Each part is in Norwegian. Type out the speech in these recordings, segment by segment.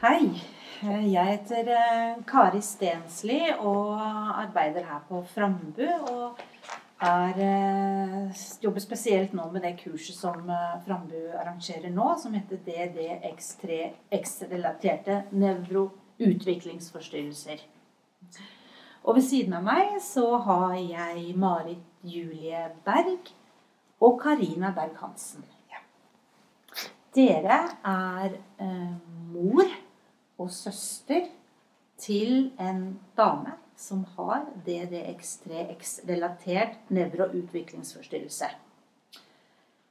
Hei. Jeg heter eh, Kari Stensli og arbeider her på Frambu. Og er, eh, jobber spesielt nå med det kurset som eh, Frambu arrangerer nå, som heter DDX3X-relaterte nevroutviklingsforstyrrelser. Og ved siden av meg så har jeg Marit Julie Berg og Karina Berg-Hansen. Dere er eh, mor og søster til en dame som har DDX3X-relatert nevro- og utviklingsforstyrrelse.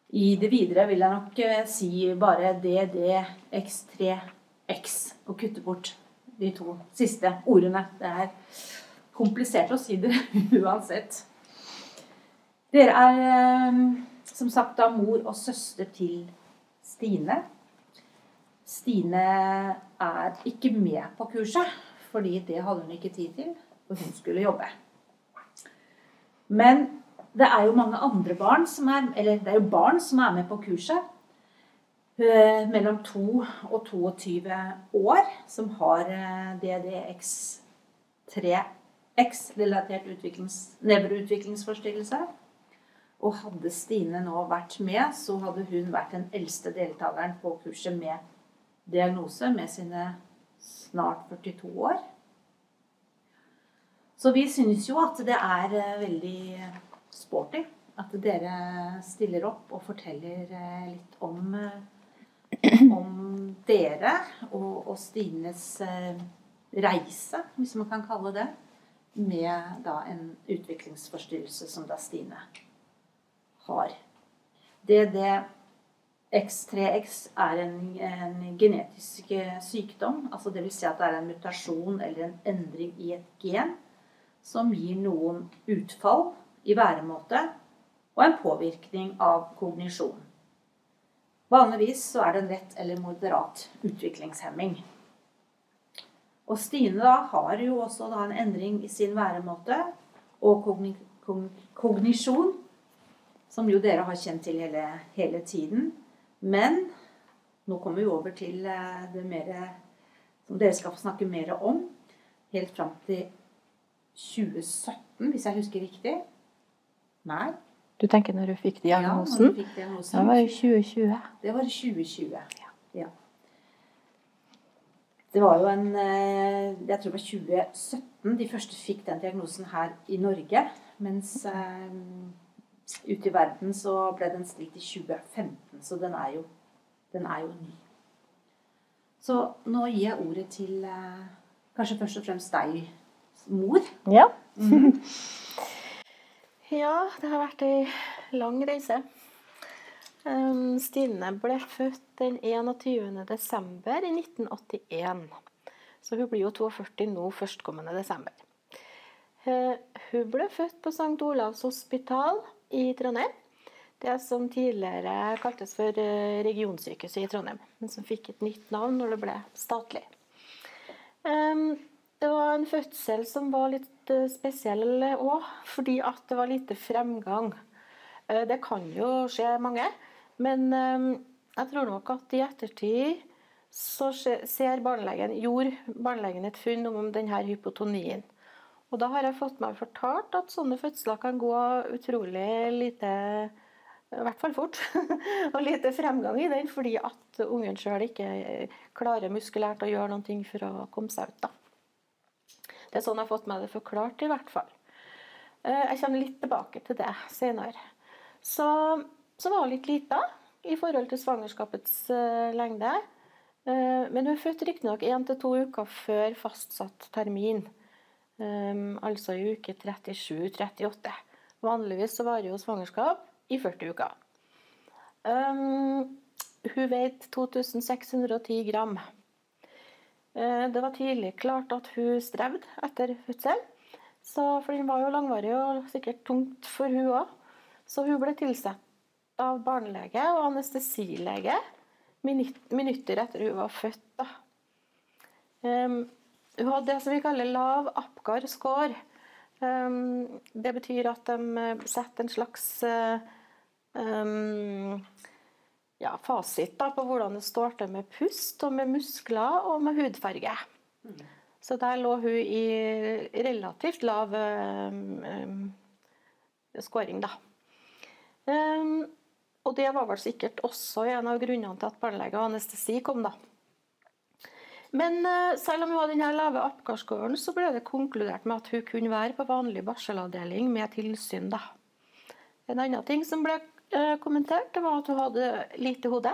I det videre vil jeg nok eh, si bare DDX3X og kutte bort de to siste ordene. Det er komplisert å si det uansett. Dere er eh, som sagt da mor og søster til Stine. Stine er ikke med på kurset, fordi det hadde hun ikke tid til, og hun skulle jobbe. Men det er jo mange andre barn som er Eller det er jo barn som er med på kurset. eh, Mellom 2 og 22 år som har eh, DDX3X-relatert nevroutviklingsforstyrrelse. Og hadde Stine nå vært med, så hadde hun vært den eldste deltakeren på kurset med diagnose, med sine snart 42 år. Så vi syns jo at det er eh, veldig sporty at dere stiller opp og forteller eh, litt om, eh, om dere og, og Stines reise, hvis man kan kalle det, med da en utviklingsforstyrrelse som da Stine har. DDX3X er en, en genetisk eh, sykdom. altså Dvs. Si at det er en mutasjon eller en endring i et gen som gir noen utfall i væremåte og en påvirkning av kognisjon. Vanligvis så er det en lett eller moderat utviklingshemming. Og Stine da har jo også en endring i sin væremåte og kogni kogn kognisjon, som jo dere har kjent til hele, hele tiden. Men nå kommer vi over til eh, det mer som dere skal få snakke mer om. Helt fram til 2017, hvis jeg husker riktig. Nei? Du tenker når du fikk Ja, diagnosen? når du fikk diagnosen. det var i 2020. Det var i 2020. Ja. Det var jo en eh, Jeg tror det var 2017 de første fikk den diagnosen her i Norge. Mens eh, ute i verden så ble den stilt i 2015. Så den er jo, den er jo ny. Så nå gir jeg ordet til eh, kanskje først og fremst deg, mor. Ja. ja, det har vært ei lang reise. Um, Stine ble født den 21. desember i 1981. Så hun blir jo 42 nå førstkommende desember. Uh, hun ble født på St. Olavs hospital i Trondheim. Det som tidligere kaltes for eh, regionsykehuset i Trondheim, men som fikk et nytt navn når det ble statlig. Det var en fødsel som var litt eh, spesiell òg, fordi at det var lite fremgang. Eh, Det kan jo skje mange, men jeg tror nok at i ettertid så ser barnelegen, gjorde barnelegen et funn om denne hypotonien. Og da har jeg fått meg fortalt at sånne fødsler kan gå utrolig lite i hvert fall fort. og lite fremgang i den, fordi at ungen sjøl ikke klarer muskulært å gjøre noe for å komme seg ut. da. Det er sånn jeg har fått meg det forklart, i hvert fall. Eh, Jeg kommer litt tilbake til det senere. Så, så var hun litt lita i forhold til svangerskapets eh, lengde. Eh, Men hun fødte født riktignok én til to uker før fastsatt termin. Um, altså i uke 37-38. Vanligvis så varer jo svangerskap i 40 uker. Um, hun veide 2610 gram. Eh, Det var tidlig klart at hun strevde etter fødsel. Så, for den var jo langvarig og sikkert tungt for hun òg. Så hun ble tilsatt av barnelege og anestesilege minutter etter hun var født. Um, hun hadde det som vi kaller lav Apgar score. Um, det betyr at de eh, setter en slags eh, um, ja, fasit da, på hvordan det står til med pust, og med muskler og med hudfarge. Mm. Så der lå hun i relativt lav um, scoring, da. Um, og det var vel sikkert også en av grunnene til at barnelege og anestesi kom, da. Men uh, selv om hun hadde denne lave Apgar-scoren, så ble det konkludert med at hun kunne være på vanlig barselavdeling med tilsyn, da. En annen ting som ble uh, kommentert, det var at hun hadde lite hode.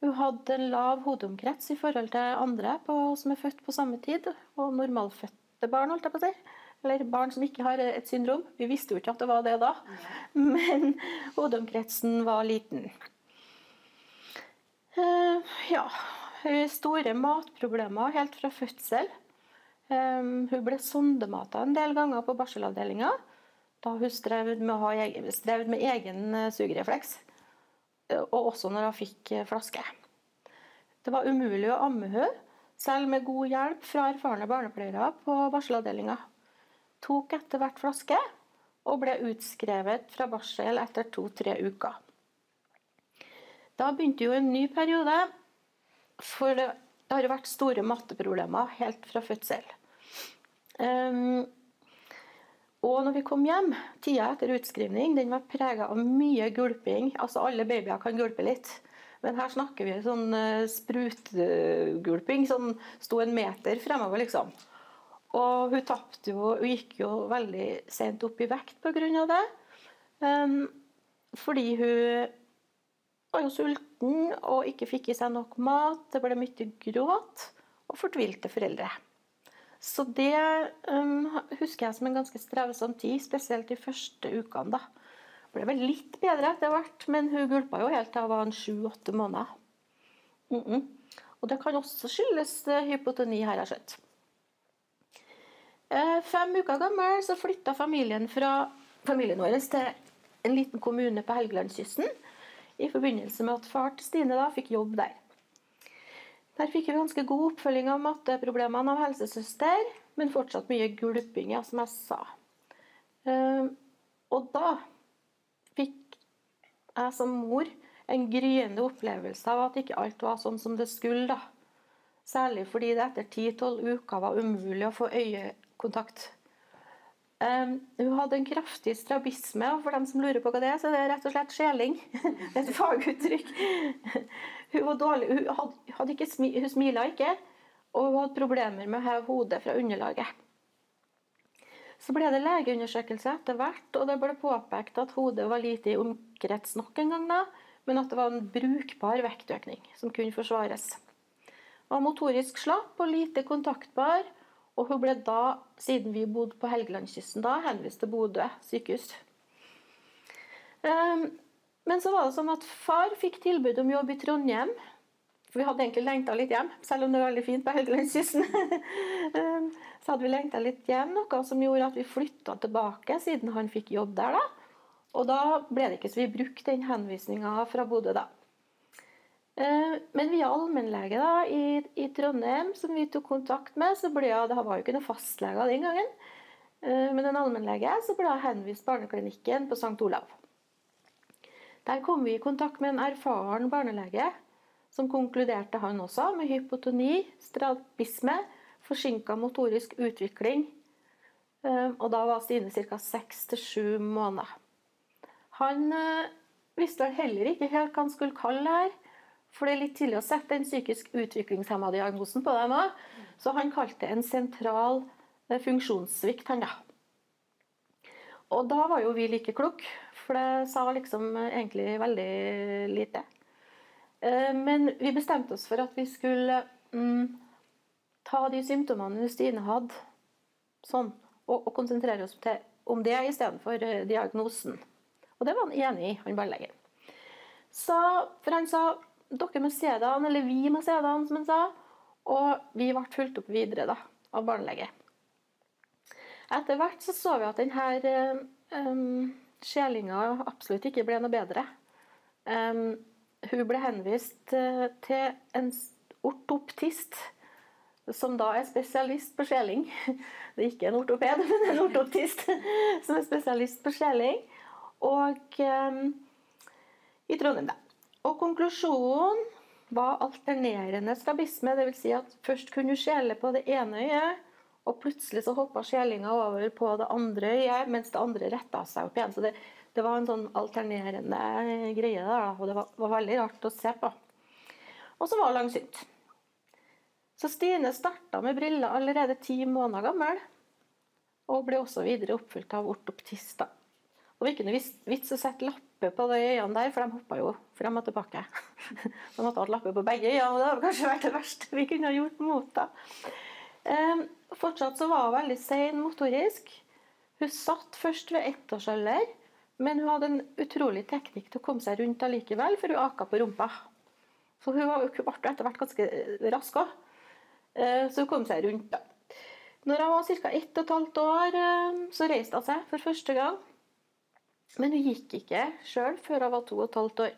Hun hadde en lav hodeomkrets i forhold til andre på, som er født på samme tid, og normalfødte barn, holdt jeg på å si. Eller barn som ikke har et syndrom. Vi visste jo ikke at det var det da, men hodeomkretsen var liten. Uh, ja, store matproblemer helt fra fødsel. Um, hun ble sondemata en del ganger på barselavdelinga da hun strevde med, egen, strevde med egen sugerefleks og også når hun fikk eh, flaske. Det var umulig å amme henne, selv med god hjelp fra erfarne barnepleiere på barselavdelinga. Tok etter hvert flaske og ble utskrevet fra barsel etter to-tre uker. Da begynte jo en ny periode, for det har vært store matteproblemer helt fra fødsel. Um, og når vi kom hjem, tida etter utskrivning, den var prega av mye gulping. Altså alle babyer kan gulpe litt. Men her snakker vi sånn uh, sprutgulping som sto en meter fremover, liksom. Og hun tapte jo Hun gikk jo veldig sent opp i vekt pga. det. Um, fordi hun var jo sulten og ikke fikk i seg nok mat. Det ble mye gråt og fortvilte foreldre. Så det um, husker jeg som en ganske strevsom tid, spesielt de første ukene. da. Det ble vel litt bedre etter hvert, men hun gulpa jo helt til hun var sju-åtte måneder. Mm -mm. Og det kan også skyldes uh, hypotoni, har jeg skjønt. Uh, fem uker gammel så flytta familien fra familien vår til en liten kommune på Helgelandskysten i forbindelse med at far til Stine da fikk jobb der. Der fikk vi ganske god oppfølging av matteproblemene av helsesøster, men fortsatt mye gulping, ja, som jeg sa. Ehm, og da fikk jeg som mor en gryende opplevelse av at ikke alt var sånn som det skulle. da. Særlig fordi det etter 10-12 uker var umulig å få øyekontakt. Um, hun hadde en kraftig strabisme, og for dem som lurer på hva det er, så er det rett og slett skjeling. Et faguttrykk. Hun var dårlig, hun, hadde, hadde ikke smi, hun smila ikke, og hun hadde problemer med å heve hodet fra underlaget. Så ble det legeundersøkelse etter hvert, og det ble påpekt at hodet var lite i omkrets nok en gang, da, men at det var en brukbar vektøkning som kunne forsvares. Hun var motorisk slapp og lite kontaktbar og hun ble da, siden vi bodde på Helgelandskysten, da henvist til Bodø sykehus. Um, men så var det sånn at far fikk tilbud om jobb i Trondheim. For vi hadde egentlig lengta litt hjem, selv om det var veldig fint på Helgelandskysten. um, så hadde vi lengta litt hjem, noe som gjorde at vi flytta tilbake, siden han fikk jobb der. da. Og da ble det ikke så vi brukte den henvisninga fra Bodø, da. Eh, men via allmennlege da, i, i, Trondheim, som vi tok kontakt med, så ble jeg, det var jo ikke noen fastlege den gangen, eh, men en allmennlege, så ble jeg henvist barneklinikken på St. Olav. Der kom vi i kontakt med en erfaren barnelege, som konkluderte han også med hypotoni, strabisme, forsinka motorisk utvikling. Eh, og da var Stine ca. seks til sju måneder. Han visste vel heller ikke helt hva han skulle kalle det her. For det er litt tidlig å sette den psykisk utviklingshemma diagnosen på deg nå. Så han kalte det en sentral eh, funksjonssvikt, han da. Og da var jo vi like kloke, for det sa liksom eh, egentlig veldig lite. Eh, men vi bestemte oss for at vi skulle mm, ta de symptomene Stine hadde, sånn, og, konsentrere oss om det istedenfor diagnosen. Og det var han enig i, han barnelegen. Så, for han sa dere må se dem, eller vi må se dem, som han sa. Og vi ble fulgt opp videre da, av barnelege. Etter hvert så, så vi at denne um, skjelinga absolutt ikke ble noe bedre. Um, hun ble henvist uh, til en ortoptist, som da er spesialist på skjeling. Det er ikke en ortoped, men en ortoptist som er spesialist på skjeling. Og um, i Trondheim, da. Og konklusjonen var alternerende strabisme. Dvs. Si at først kunne du skjele på det ene øyet, og plutselig så hoppa skjelinga over på det andre øyet, mens det andre retta seg opp igjen. Så det, det var en sånn alternerende greie der, og det var, var veldig rart å se på. Og så var hun langsynt. Så Stine starta med briller allerede ti måneder gammel, og ble også videre oppfylt av ortoptister. Og det var ikke noe vits å sette lapper på de øynene der, for de hoppa jo frem og tilbake. De måtte ha lappe på begge øynene, og det hadde kanskje vært det verste vi kunne ha gjort mot henne. Um, fortsatt så var hun veldig sein motorisk. Hun satt først ved ettårsalder, men hun hadde en utrolig teknikk til å komme seg rundt allikevel, for hun aka på rumpa. Så hun, ble etter hvert ganske rask òg. Uh, så hun kom seg rundt, da. Når hun var ca. ett og et halvt år, uh, så reiste hun seg for første gang. Men hun gikk ikke sjøl før hun var to og et halvt år.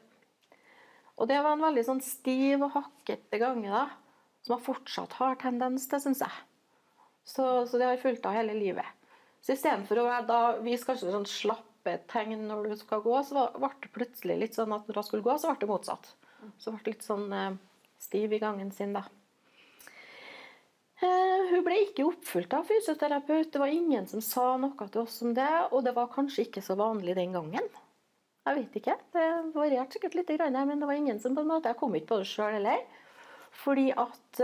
Og det var en veldig sånn stiv og hakkete gange da, som hun fortsatt har tendens til, syns jeg. Så, så, det har fulgt henne hele livet. Så istedenfor å da, vise kanskje sånn slappe tegn når du skal gå, så ble det plutselig litt sånn at når hun skulle gå, så ble det motsatt. Så ble det litt sånn eh, stiv i gangen sin, da. Eh, hun ble ikke oppfulgt av fysioterapeut. Det var ingen som sa noe til oss om det. Og det var kanskje ikke så vanlig den gangen. Jeg vet ikke. Det varierte sikkert litt, men det var ingen som på en måte, Jeg kom ikke på det sjøl heller. Fordi at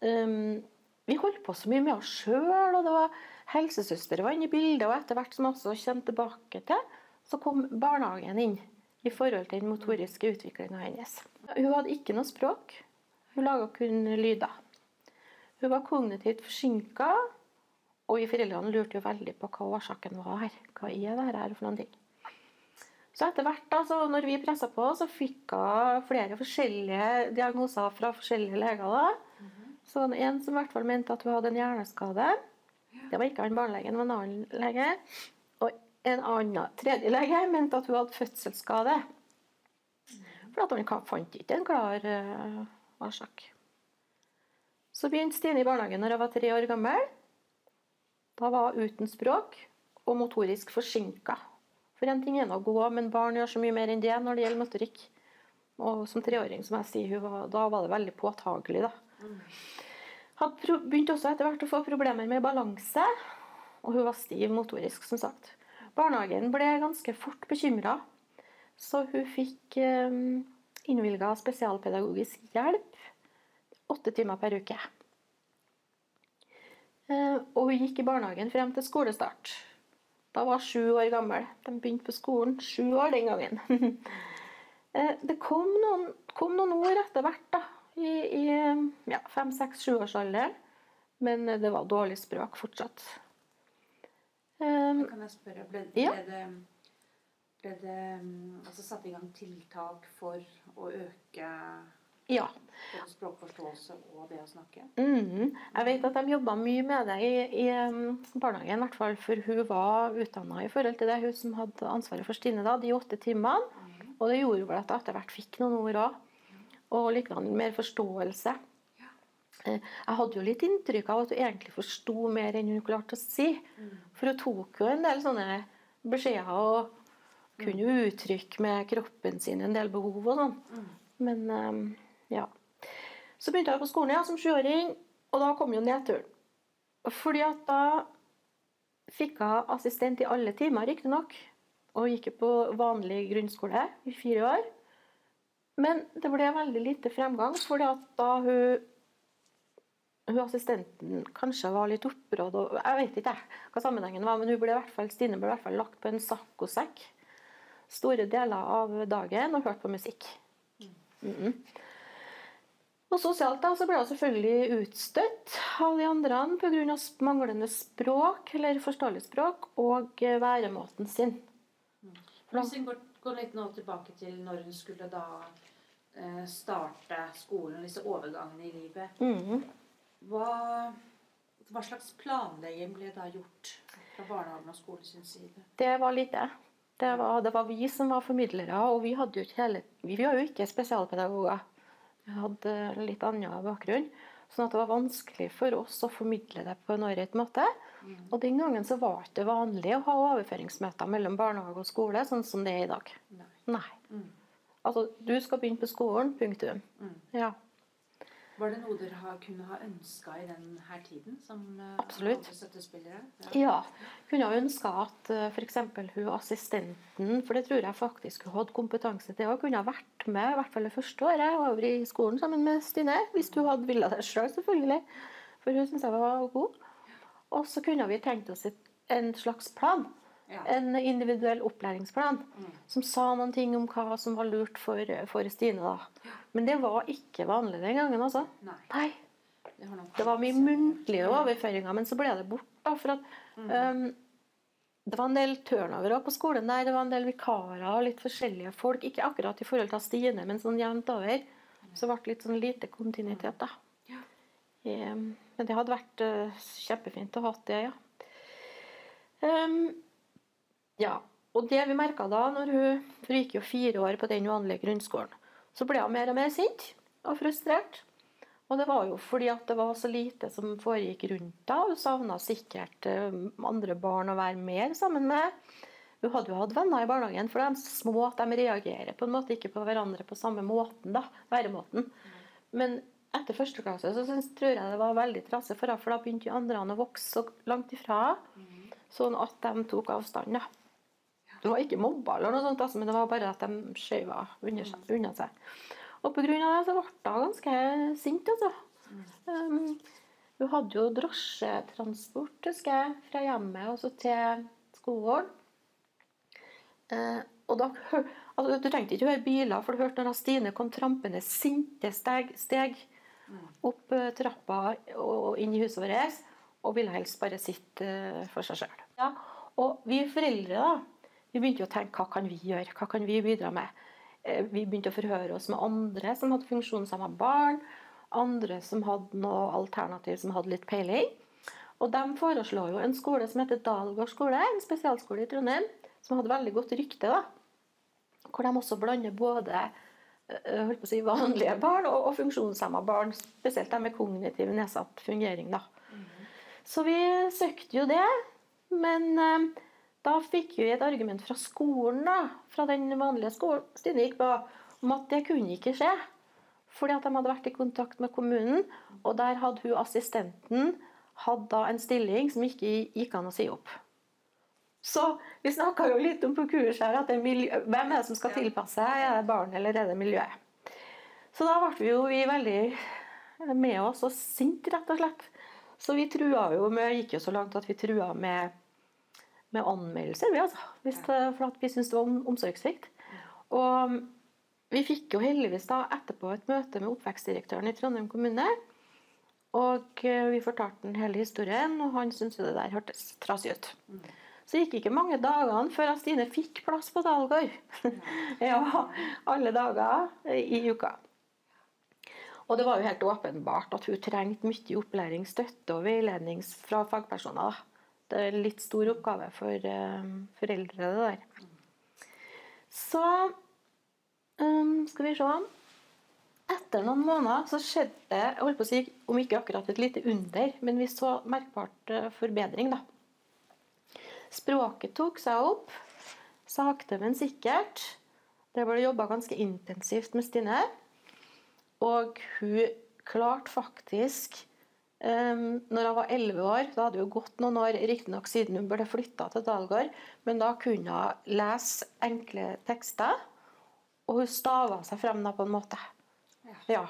um, vi holdt på så mye med oss sjøl, og det var helsesøster var inne i bildet. Og etter hvert som jeg også kommer tilbake til, så kom barnehagen inn i forhold til den motoriske utviklinga hennes. Hun hadde ikke noe språk. Hun laga kun lyder. Hun var kognitivt forsinka, og vi foreldrene lurte jo veldig på hva årsaken var her. Hva er det her for noen ting? Så etter hvert, da, så når vi pressa på, så fikk hun flere forskjellige diagnoser fra forskjellige leger. da. Mm -hmm. Så en som i hvert fall mente at hun hadde en hjerneskade. Det var ikke han barnelegen, men en annen lege. Og en annen tredje lege mente at hun hadde fødselsskade. For at han fant ikke en klar uh, årsak. Så begynte Stine i barnehagen når hun var tre år gammel. Da var hun uten språk og motorisk forsinka. For en ting er å gå, men barn gjør så mye mer enn det når det gjelder motorikk. Og som treåring, som jeg sier, var, da var det veldig påtagelig. da. Hadde begynte også etter hvert å få problemer med balanse, og hun var stiv motorisk, som sagt. Barnehagen ble ganske fort bekymra, så hun fikk eh, innvilga spesialpedagogisk hjelp åtte timer per uke. Eh, og hun gikk i barnehagen frem til skolestart. Da var hun sju år gammel. De begynte på skolen sju år den gangen. Eh, det kom noen, kom noen ord etter hvert, da, i, i ja, fem-, seks-, sjuårsalderen. Men det var dårlig språk fortsatt. Um, kan jeg spørre, ble, ble ja. det, ble det mm, altså, satt i gang tiltak for å øke ja. Både språkforståelse og det å snakke? Mm. Jeg vet at de jobba mye med det i, i um, barnehagen, i hvert fall, for hun var utdanna i forhold til det. Hun som hadde ansvaret for Stine da, de åtte timene. Mm. Og det gjorde vel at jeg etter hvert fikk noen ord òg. Og likevel mer forståelse. Eh, jeg hadde jo litt inntrykk av at hun egentlig forsto mer enn hun klarte å si. Mm. For hun tok jo en del sånne beskjeder og kunne uttrykke med kroppen sin en del behov og sånn. Mm. Men um, ja. Så begynte jeg på skolen ja, som sjuåring, og da kom jo nedturen. Fordi at da fikk jeg assistent i alle timer, riktignok. Og gikk på vanlig grunnskole i fire år. Men det ble veldig lite fremgang, fordi at da hun, hun assistenten kanskje var litt opprådd Jeg vet ikke hva sammenhengen var, men hun ble i hvert fall, Stine ble i hvert fall lagt på en saccosekk store deler av dagen og hørt på musikk. Mm -mm. Og Sosialt da, så ble hun selvfølgelig utstøtt av de andre pga. manglende språk eller forståelig språk og eh, væremåten sin. Hvis vi går, går, litt nå tilbake til når hun skulle da eh, starte skolen, disse overgangene i livet. Mm. Hva, hva, slags planlegging ble da gjort fra barnehagen og skolen sin side? Det var lite. Det var, det var vi som var formidlere, og vi, jo ikke hele, vi var jo ikke spesialpedagoger. Jeg hadde litt annen bakgrunn. Sånn at det var vanskelig for oss å formidle det på en ålreit måte. Mm. Og den gangen så var det ikke vanlig å ha overføringsmøter mellom barnehage og skole, sånn som det er i dag. Nei. Nei. Mm. Altså, du skal begynne på skolen, punktum. Mm. Ja. Var det noe dere har, kunne ha ønska i denne tiden som eh, Absolutt. støttespillere? Ja. Kunne ha ønska at f.eks. hun assistenten, for det tror jeg faktisk hun hadde kompetanse til, kunne ha vært med i hvert fall det første året over i skolen sammen med Stine. Hvis hun hadde villet det sjøl, selv, selvfølgelig. For hun syns jeg var god. Og så kunne vi tenkt oss en slags plan. Ja. En individuell opplæringsplan Mm. som sa noen ting om hva som var lurt for, for Stine. da. Men det var ikke vanlig den gangen, altså. Nei. Nei. Det, var mye muntlige overføringer, men så ble det bort. da, for at um, Det var en del turnover på skolen der. Det var en del vikarer og litt forskjellige folk. Ikke akkurat i forhold til Stine, men sånn jevnt over. Så ble det litt sånn lite kontinuitet, da. Ja. Um, men det hadde vært uh, kjempefint å ha det, ja. Um, ja. Og det vi merka da, når hun for hun gikk jo fire år på den vanlige grunnskolen, så ble hun mer og mer sint og frustrert. Og det var jo fordi at det var så lite som foregikk rundt henne. Hun savna sikkert eh, andre barn å være mer sammen med. Hun hadde jo hatt venner i barnehagen, for de er små at de reagerer på en måte ikke på hverandre på samme måten. da, væremåten. Men etter første klasse så synes, tror jeg det var veldig trasig for henne, for da begynte jo andre å vokse så langt ifra sånn at de tok avstand. da. Hun var ikke mobba, eller noe sånt, altså, men det var bare at de skjøva unna seg-. Og pga. det så ble hun ganske sint. altså. Um, hun hadde jo drosjetransport husker jeg, fra hjemmet og så til skolen. Uh, og da, altså, Du trengte ikke høre biler, for du hørte når Stine kom trampende sinte steg, steg opp uh, trappa og inn i huset vårt, og ville helst bare sitte uh, for seg sjøl. Ja, og vi foreldre da, vi begynte å tenke hva kan vi gjøre, hva kan vi bidra med. Eh, Vi begynte å forhøre oss med andre som hadde funksjonshemma barn, andre som hadde noe alternativ som hadde litt peiling. Og de foreslo jo en skole som heter Dalgård skole, en spesialskole i Trondheim, som hadde veldig godt rykte. da. Hvor de også blander både eh, holdt på å si, vanlige barn og, og funksjonshemma barn, spesielt de med kognitiv nedsatt fungering. da. Så vi søkte jo det, men eh, da fikk vi et argument fra skolen, da, fra den vanlige skolen Stine gikk på, om at det kunne ikke skje. Fordi at de hadde vært i kontakt med kommunen, og der hadde hun assistenten hadde da en stilling som ikke gikk an å si opp. Så vi snakka jo litt om på kurset her at det er miljø, hvem er det som skal tilpasse seg? Er det barn eller er det miljøet? Så da ble vi jo vi veldig med oss og sinte, rett og slett. Så vi trua jo med, gikk jo så langt at vi trua med, med anmeldelser, vi altså. Hvis for at vi syntes det var om, omsorgssvikt. Og vi fikk jo heldigvis da etterpå et møte med oppvekstdirektøren i Trondheim kommune. Og eh, vi fortalte den hele historien, og han syntes jo det der hørtes trasig ut. Så det gikk ikke mange dagene før Stine fikk plass på Dalgård. ja, alle dager i uka. Og det var jo helt åpenbart at hun trengte mye opplæring, støtte og veiledning fra fagpersoner. En litt stor oppgave for eh, foreldre, det der. Så um, skal vi se Etter noen måneder så skjedde det, jeg holdt på å si, om ikke akkurat et lite under, men vi så merkbart eh, forbedring. da. Språket tok seg opp, sakte, men sikkert. Det ble jobba ganske intensivt med Stine. Og hun klarte faktisk um, Når jeg var elleve år, da hadde hun gått noen år riktignok siden hun ble flytta til Dalgård, men da kunne hun lese enkle tekster, og hun stava seg frem da på en måte. Ja.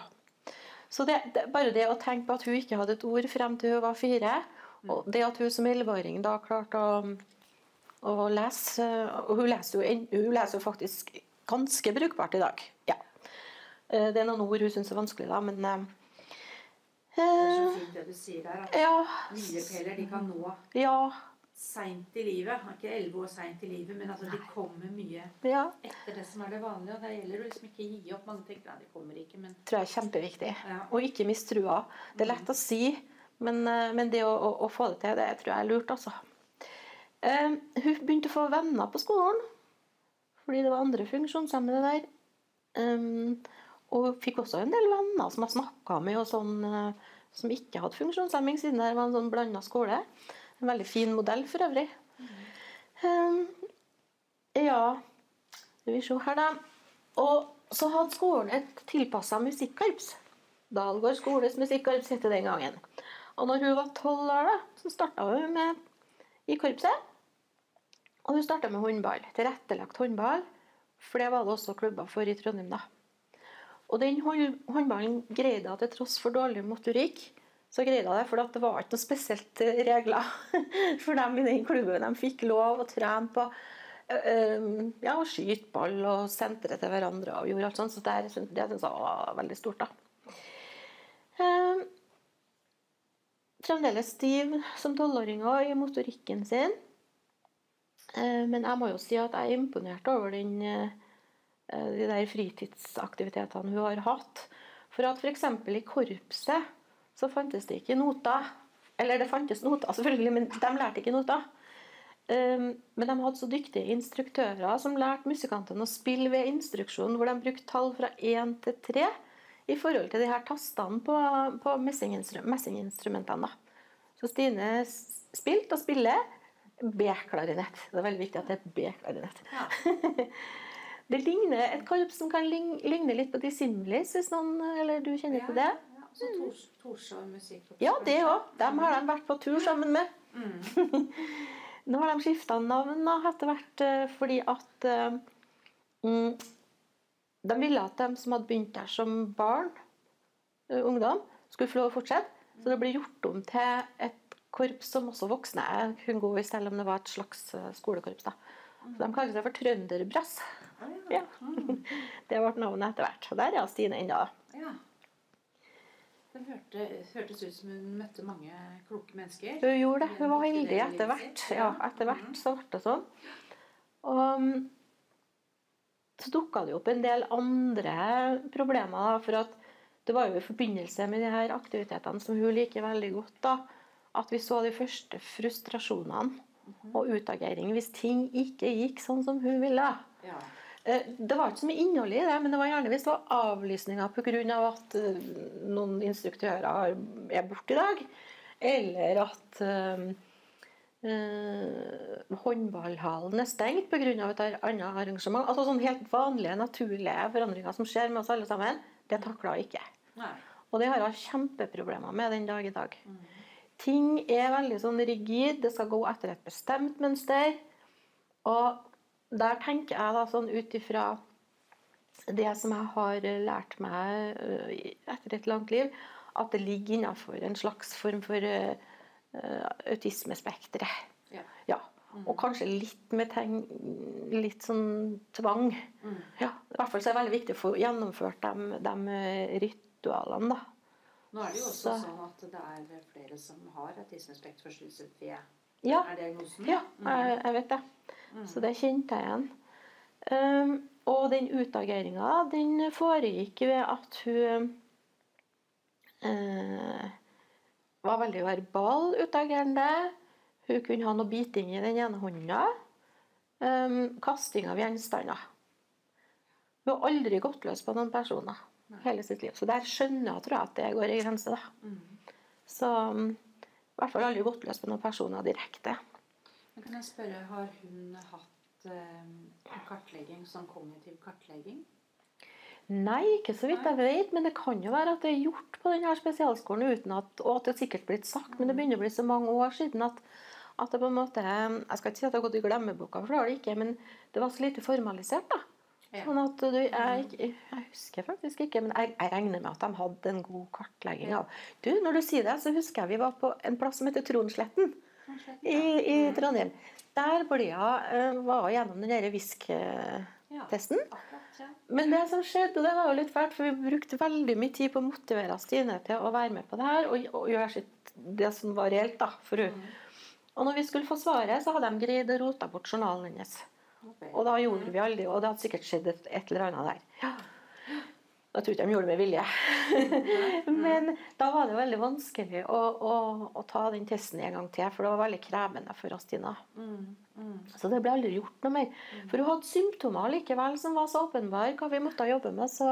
Så det, det, bare det å tenke på at hun ikke hadde et ord frem til hun var fire, og det at hun som 11-åring da klarte å, å lese Og hun leser, jo, hun leser jo faktisk ganske brukbart i dag. Ja. Eh, Det er noen ord hun syns er vanskelig, da, men eh, Det er så fint det du sier der. At Ja. milepæler de kan nå Ja. seint i livet. Ikke elleve år seint i livet, men altså de kommer mye ja. etter det som er det vanlige. Og det gjelder å liksom ikke gi opp. Mange tenker at de kommer ikke, men tror jeg er kjempeviktig. Ja. Og ikke miste trua. Det er lett å si, men, eh, men det å, å, å få det til, det tror jeg er lurt, altså. Uh, hun begynte å få venner på skolen, fordi det var andre funksjonshemmede der. Um, og fikk også en del venner som jeg snakka med, og sånn, eh, som ikke hadde funksjonshemming, siden det var en sånn blanda skole. En veldig fin modell for øvrig. Um, ja Skal vi se her, da. Og så hadde skolen et tilpassa musikkorps. Dalgård skoles musikkorps het det den gangen. Og når hun var tolv år, da, så starta hun med i korpset. Og hun starta med håndball. Tilrettelagt håndball. For det var det også klubber for i Trondheim, da. Og den håndballen greide jeg til tross for dårlig motorikk. Så greide jeg det, for det var ikke noe spesielt regler for dem i den klubben. De fikk lov å trene på ja, å skyte ball og sentre til hverandre og gjorde alt sånt. Så det, syns jeg var veldig stort, da. Eh, fremdeles stiv som tolvåring i motorikken sin. Eh, men jeg må jo si at jeg er imponert over den, eh, de der fritidsaktivitetene hun har hatt. For at f.eks. i korpset så fantes det ikke noter. Eller det fantes noter, selvfølgelig, men de lærte ikke noter. Ehm, men de hadde så dyktige instruktører som lærte musikantene å spille ved instruksjon, hvor de brukte tall fra én til tre i forhold til de her tastene på, på messinginstrumentene. Så Stine spilte og spiller B-klarinett. Det er veldig viktig at det er B-klarinett. Ja. det ligner et korps som kan ligne litt på de Simlis, hvis noen eller du kjenner til det. Ja, så Tors, Torshov musikk. Ja, det òg. Dem har de vært på tur sammen med. Mm. Nå har de skifta navn etter hvert eh, fordi at um, De ville at de som hadde begynt der som barn, uh, ungdom, skulle få lov å fortsette. Så det ble gjort om til et korps som også voksne kunne gå i, selv om det var et slags skolekorps. da. Så De kalte seg for Trønderbrass. Ja. Det ble navnet etter hvert. Og der er Stine ennå. Ja. Det hørte, hørtes ut som hun møtte mange kloke mennesker. Hun gjorde det. Hun var heldig etter hvert. Ja, etter hvert mm. så ble det sånn. Og så dukka det opp en del andre problemer. For at det var jo i forbindelse med de her aktivitetene som hun liker veldig godt, da, at vi så de første frustrasjonene mhm. og utagering hvis ting ikke gikk sånn som hun ville. Ja. Eh, det var ikke så mye innhold i det, men det var gjerne hvis det var avlysninger pga. at eh, noen instruktører er borte i dag. Eller at øh, håndballhallen er stengt pga. et annet arrangement. Altså sånne helt vanlige, naturlige forandringer som skjer med oss alle sammen. Det takla ikke. Nei. Og det har hun kjempeproblemer med den dag i dag. Mm. Ting er veldig sånn rigid. Det skal gå etter et bestemt mønster. Og der tenker jeg da sånn ut ifra det som jeg har lært meg øh, etter et langt liv, at det ligger innenfor en slags form for uh, autismespekteret. Ja. ja. Mm. Og kanskje litt med teng, litt sånn tvang. Mm. Ja, I hvert fall så er det veldig viktig å få gjennomført de, de ritualene. da. Nå er det jo også så. sånn at det er flere som har autismespektforstyrrelse ved ja. Diagnosen? Ja, jeg, jeg vet det. Mm. Så det kjente jeg igjen. Um, og den utageringa, den foregikk ved at hun uh, var veldig verbal utagerende. Hun kunne ha noe biting i den ene hånda. Um, kasting av gjenstander. Hun har aldri gått løs på noen personer Nei. hele sitt liv. Så der skjønner jeg tror jeg, at det går i grense. Mm. Så i hvert fall aldri gått løs på noen personer direkte. Men kan jeg spørre, Har hun hatt eh, kartlegging, som kognitiv kartlegging? Nei, ikke så vidt jeg vet. Men det kan jo være at det er gjort på denne spesialskolen uten at, og at det er sikkert blitt sagt. Men det begynner å bli så mange år siden at, at det på en måte Jeg skal ikke si at det har gått i glemmeboka, for det har det ikke. Men det var så lite formalisert. da. Sånn at du, jeg, jeg, husker faktisk ikke, men jeg, jeg, regner med at de hadde en god kartlegging av Du, Når du sier det, så husker jeg vi var på en plass som heter Tronsletten i, i Trondheim. Der ble jeg, var gjennom den derre Visk-testen. Men det som skjedde, og det var jo litt fælt, for vi brukte veldig mye tid på å motivere Stine til å være med på det her og, og gjøre sitt, det som var reelt da, for henne. Mm. Og når vi skulle få svaret, så hadde de greid å rote bort journalen hennes. Og da gjorde vi aldri Og det hadde sikkert skjedd et, et eller annet der. Ja. Jeg tror ikke de gjorde det med vilje. Men da var det veldig vanskelig å, å, å, ta den testen en gang til, for det var veldig krevende for Astina. Mm, mm. Så det ble aldri gjort noe mer. For hun hadde symptomer likevel som var så åpenbare hva vi måtte jobbe med. Så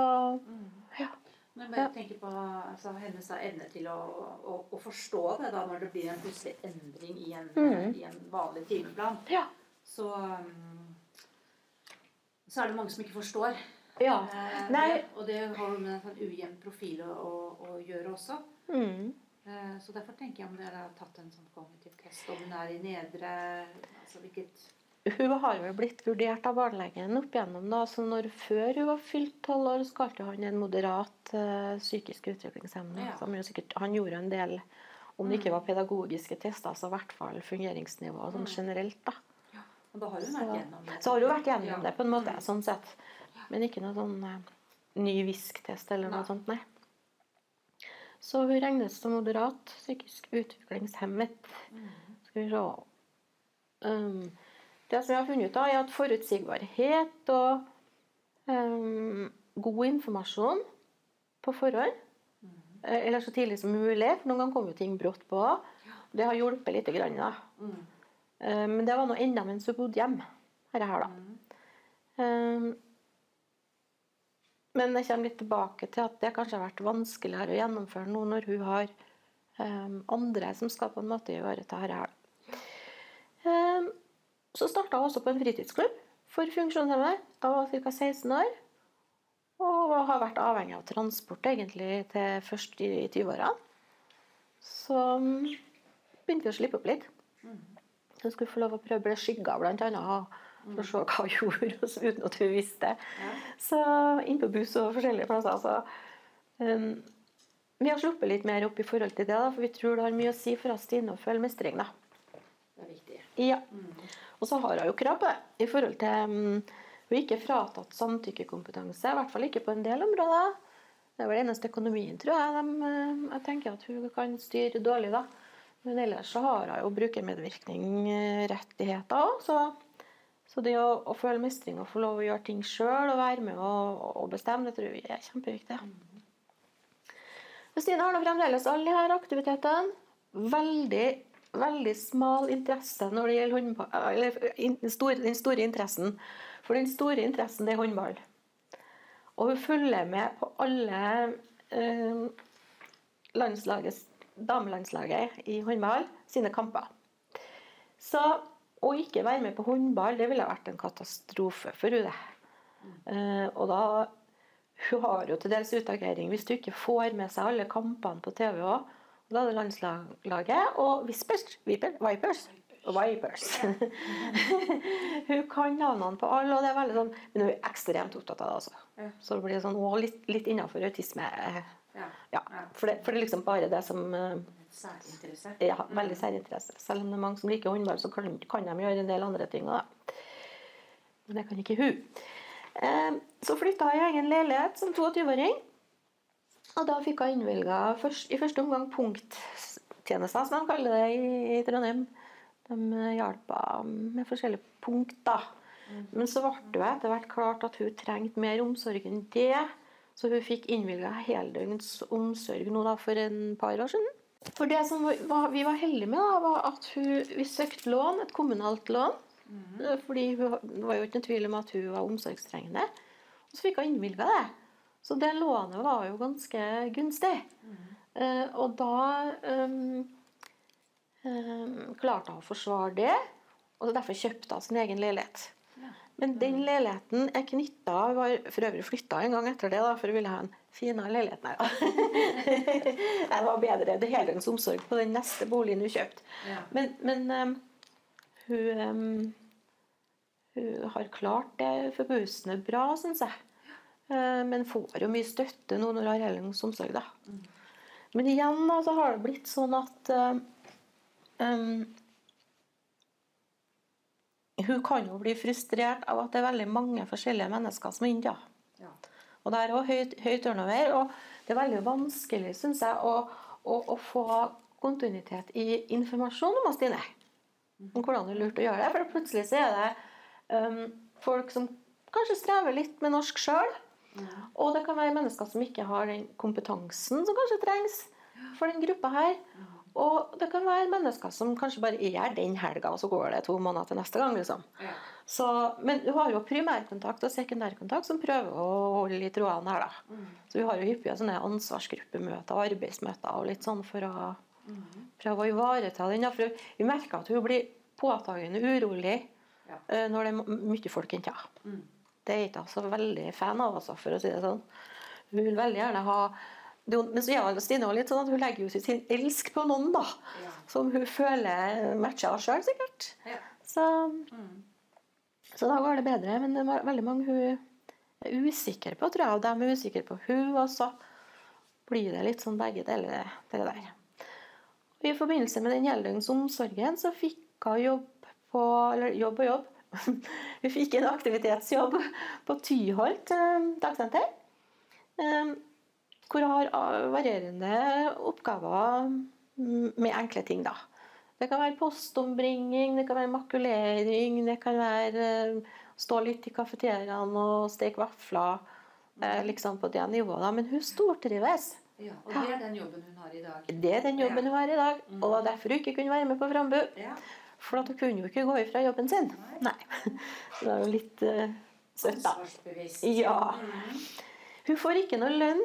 ja. Men bare tenker på altså, hennes evne til å, å, å, forstå det da når det blir en plutselig endring i en, mm. i en vanlig timeplan. Ja. Så um, så er det mange som ikke forstår Ja. Eh, og det har med en sånn ujevn profil å, å, gjøre også. Mm. Eh, så derfor tenker jeg om dere har tatt en sånn kognitiv test, om hun er i nedre altså hvilket Hun har jo blitt vurdert av barnelegen opp igjennom da, så når Før hun var fylt tolv år, så kalte han en moderat uh, psykisk utviklingshemming. Ja. Han gjorde en del, om det ikke var pedagogiske tester, så i hvert fall fungeringsnivå sånn Mm. generelt. da. Og da har hun vært gjennom det. så har hun vært gjennom Ja. det på en måte, sånn sett. Men ikke noe sånn uh, ny VISK-test eller noe Nei. sånt, nei. Så hun regnes som moderat psykisk utviklingshemmet. Mm. Skal vi se um, Det som jeg har funnet ut, av er at forutsigbarhet og um, god informasjon på forhånd, mm. eller så tidlig som mulig, for noen ganger kommer jo ting brått på, det har hjulpet litt. Grann, da. Mm. Eh, Men det var nå enda mens hun bodde hjemme. Her, her, da. Mm. Eh, Men jeg kommer litt tilbake til at det kanskje har vært vanskeligere å gjennomføre nå når hun har eh, andre som skal på en måte ivareta dette. her. Eh, Så starta hun også på en fritidsklubb for funksjonshemmede. Da var hun ca. 16 år. Og har vært avhengig av transport egentlig til først i 20-åra. Så mm, begynte vi å slippe opp litt. Hun skulle få lov å prøve å bli skygga, annet. For å se hva hun gjorde, uten at hun visste. Ja. Så inn på buss og forskjellige plasser. Så, um, vi har sluppet litt mer opp i forhold til det, da, for vi tror det har mye å si for oss til å føle mestring. da. Det er viktig. Ja. Og så har hun jo krav på det i forhold til um, Hun er ikke fratatt samtykkekompetanse, i hvert fall ikke på en del områder. Det er vel eneste økonomien, tror jeg, de, eh, jeg tenker at hun kan styre dårlig. da. Men ellers så har jeg jo brukermedvirkning-rettigheter òg. Så, så det å, å føle mestring og få lov å gjøre ting sjøl og være med og, og bestemme, det tror vi er kjempeviktig. Stine har nå fremdeles alle disse aktivitetene. Veldig, veldig smal interesse når det gjelder håndball. Eller store, den store interessen. For den store interessen, det er håndball. Og hun følger med på alle eh, landslagets, damelandslaget i håndball sine kamper. Så å ikke være med på håndball, det ville vært en katastrofe for henne. Uh, og da Hun har jo til dels utagering hvis du ikke får med seg alle kampene på TV òg. Da er det landslaget og Vispers, Viper, Vipers og Vipers. hun kan navnene på alle, og det er veldig sånn, men hun er ekstremt opptatt av det. altså. Ja. Så det blir sånn, litt, litt innenfor autisme. Eh, Ja. Ja, for det, for det er liksom bare det som eh, Særinteresse. ja, veldig særinteresse. Selv om det er mange som liker håndball, så kan, kan de gjøre en del andre ting òg. Men det kan ikke hun. Eh, så flytta jeg i egen leilighet som 22-åring. Og da fikk jeg innvilga i første omgang punkttjenester, som de kaller det i, Trondheim. De hjalp henne med forskjellige punkter. Men så ble det etter hvert klart at hun trengte mer omsorg enn det. Så hun fikk innvilga heldøgns omsorg nå da for en par år siden. For det som var, vi var heldige med, da, var at hun, vi søkte lån, et kommunalt lån. Fordi hun, det var jo ikke noen tvil om at hun var omsorgstrengende. Og så fikk hun innvilga det. Så det lånet var jo ganske gunstig. Eh, og da um, um, klarte hun å forsvare det, og derfor kjøpte hun sin egen leilighet. Men den leiligheten er knytta har for øvrig flytta en gang etter det, da, for hun ville ha en finere leilighet. Jeg var bedre det heldøgns omsorg på den neste boligen hun kjøpte. Ja. Men, men um, hun, um, hun har klart det forbausende bra, syns jeg. Eh, men får jo mye støtte nå når hun har heldøgns omsorg, da. Men igjen da, så har det blitt sånn at um, hun kan jo bli frustrert av at det er veldig mange forskjellige mennesker som er inne. Ja. Og det er også høy, høy turnover, og det er veldig vanskelig, syns jeg, å, å, å få kontinuitet i informasjon om Stine. Om hvordan det er lurt å gjøre det. For plutselig så er det um, folk som kanskje strever litt med norsk sjøl. Og det kan være mennesker som ikke har den kompetansen som kanskje trengs for den gruppa her. Og det kan være mennesker som kanskje bare er den helga, og så går det to måneder til neste gang. liksom. Ja. Så, men du har jo primærkontakt og sekundærkontakt som prøver å holde i trådene her. da. Så vi har jo hyppige sånne ansvarsgruppemøter og arbeidsmøter og litt sånn for å prøve å ivareta den. For vi merker at hun blir påtagende urolig Ja. eh, når det er mye folk inntil. Mm. Det er ikke altså så veldig fan av, altså, for å si det sånn. Hun vil veldig gjerne ha men så er Stine også litt sånn at hun legger jo sin elsk på noen, da. Ja. Som hun føler matcher henne sjøl, sikkert. Ja. Så, Mm. så da går det bedre. Men det er veldig mange hun er usikker på, tror jeg. Og de er usikre på hun, og så blir det litt sånn begge deler. Det der. Og I forbindelse med den heldøgns omsorgen så fikk hun jobb på Eller jobb og jobb. Hun fikk en aktivitetsjobb på Tyholt eh, dagsenter. Eh, hvor hun har varierende oppgaver mm, med enkle ting. da. Det kan være postombringing, det kan være makulering, det kan være eh, stå litt i kafeteriaen og steke vafler. eh, Liksom på det nivået. da. Men hun stortrives. Ja, og det er den jobben hun har i dag. Det er den jobben hun har i dag, og det var derfor hun ikke kunne være med på Frambu. Ja. For hun kunne jo ikke gå ifra jobben sin. Nei. Så det er jo litt uh, søtt, da. Ja. Mm. Hun får ikke noe lønn,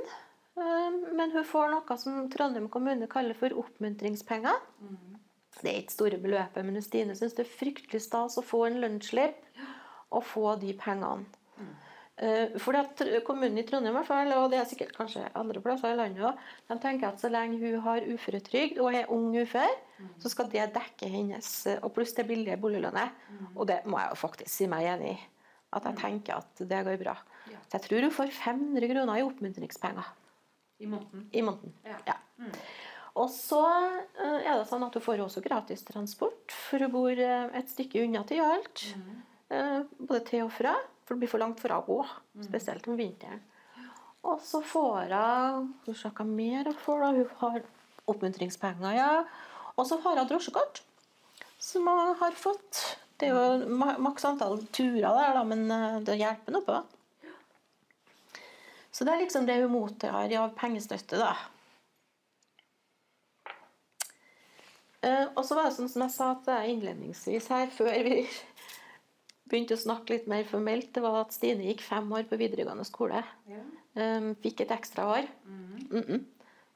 men hun får noe som Trondheim kommune kaller for oppmuntringspenger. Mm. Det er ikke store beløpet, men Stine syns det er fryktelig stas å få en lønnsslipp og få de pengene. Mm. Fordi at Kommunen i Trondheim, i fall, og det er sikkert kanskje andre plasser i landet òg, tenker at så lenge hun har uføretrygd og er ung ufør, så skal det dekke hennes Og pluss det billige boliglånet. Og det må jeg jo faktisk si meg enig i. At jeg tenker at det går bra. Ja. Så jeg tror hun får 500 kroner i oppmuntringspenger I måneden. i måneden. Ja. Ja. Og så eh, er det sånn at hun får også gratis transport, for hun bor eh, et stykke unna til Jalt. Eh, Både til og fra, for det blir for langt for henne å gå, spesielt om vinteren. Og så får hun Hun snakker mer hun får, da. Hun har oppmuntringspenger, ja. Og så har hun drosjekort, som hun har fått. Det er jo maks antall turer der, da, men det hjelper noe på. Så det er liksom det hun mottar av pengestøtte, da. Eh, og så var det sånn som jeg sa til deg innledningsvis her, før vi begynte å snakke litt mer formelt, det var at Stine gikk fem år på videregående skole. Ja. Eh, fikk et ekstra år. Mm. Mm -mm.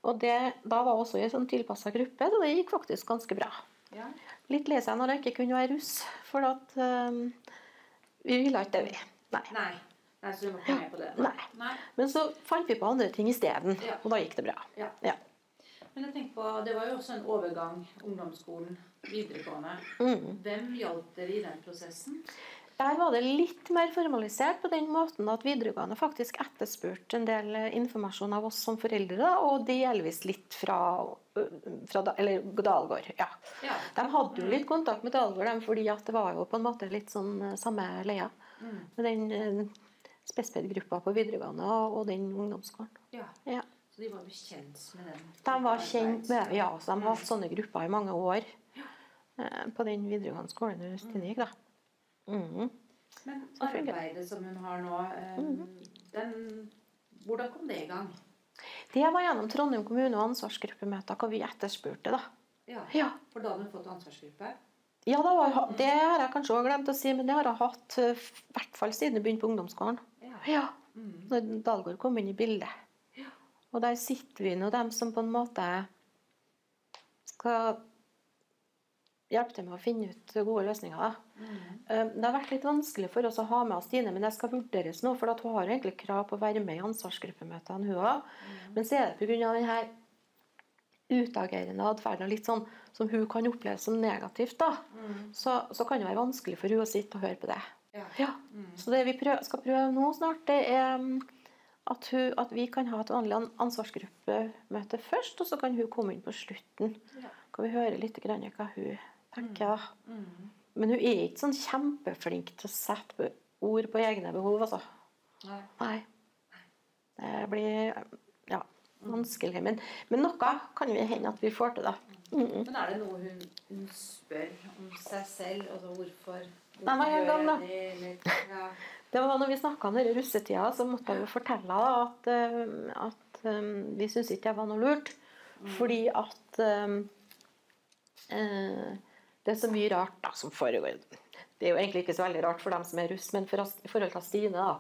Og det, da var også i en sånn tilpassa gruppe, så det gikk faktisk ganske bra. Ja. Litt lei seg når jeg ikke kunne være russ, for at um, vi ville ikke det, vi. Nei. Nei. Nei, så du må ikke med på det? Nei. Nei. Men så fant vi på andre ting isteden, Ja. og da gikk det bra. Ja. Ja. Men jeg tenker på, det var jo også en overgang, ungdomsskolen, videregående. Mm. Hvem hjalp dere i den prosessen? Der var det litt mer formalisert på den måten at videregående faktisk etterspurte en del eh, informasjon av oss som foreldre, og delvis litt fra, fra eller Dalgård. Ja. Ja. De hadde jo litt kontakt med Dalgård, fordi det var jo på en måte litt sånn eh, samme leia Mm. den eh, spesped-gruppa på videregående og, og den ungdomsskolen. ja. Ja. Så de var jo kjent med den? De var kjent med ja, så de har hatt sånne grupper i mange år ja. på den videregående skolen hvor Stine gikk. da. Mm. Men fungerer det. arbeidet som hun har nå, eh, Mhm. den, hvordan kom det i gang? Det var gjennom Trondheim kommune og ansvarsgruppemøter hvor vi etterspurte. da. Ja, Ja, For da hadde hun fått ansvarsgruppe? ja det, var, det har jeg kanskje også glemt å si, men det har jeg hatt eh, i hvert fall siden jeg begynte på ungdomsskolen. Ja. Mm. Når Dalgård kom inn i bildet. Og der sitter vi nå, dem som på en måte skal hjelpe til med å finne ut gode løsninger. Mm. Det har vært litt vanskelig for oss å ha med oss Stine, men det skal vurderes nå. For hun har egentlig krav på å være med i ansvarsgruppemøtene, hun òg. Men så er det pga. denne utagerende atferden og litt sånn som hun kan oppleve som negativt, da, Mm. så, så kan det være vanskelig for hun å sitte og høre på det. Ja. Ja. Så det vi prøv, skal prøve nå snart, det er mm, at, hun, at vi kan ha et vanlig ansvarsgruppemøte først, og så kan hun komme inn på slutten. Ja. Kan vi høre litt grann hva hun tenker. Mm. Mm. Men hun er ikke sånn kjempeflink til å sette ord på egne behov, altså. Nei. Nei. Det blir ja, vanskelig. Men, men noe kan vi hende at vi får til, da. Mm. Men er det noe hun, hun spør om seg selv? Altså hvorfor? Nei, var er gang, da? det, var når vi snakka om denne russetida, så måtte jeg jo fortelle at, eh, at eh, vi syntes ikke det var noe lurt. Fordi at eh, det er så mye rart da, som foregår. Det er jo egentlig ikke så veldig rart for dem som er russ, men for i forhold til Stine. da.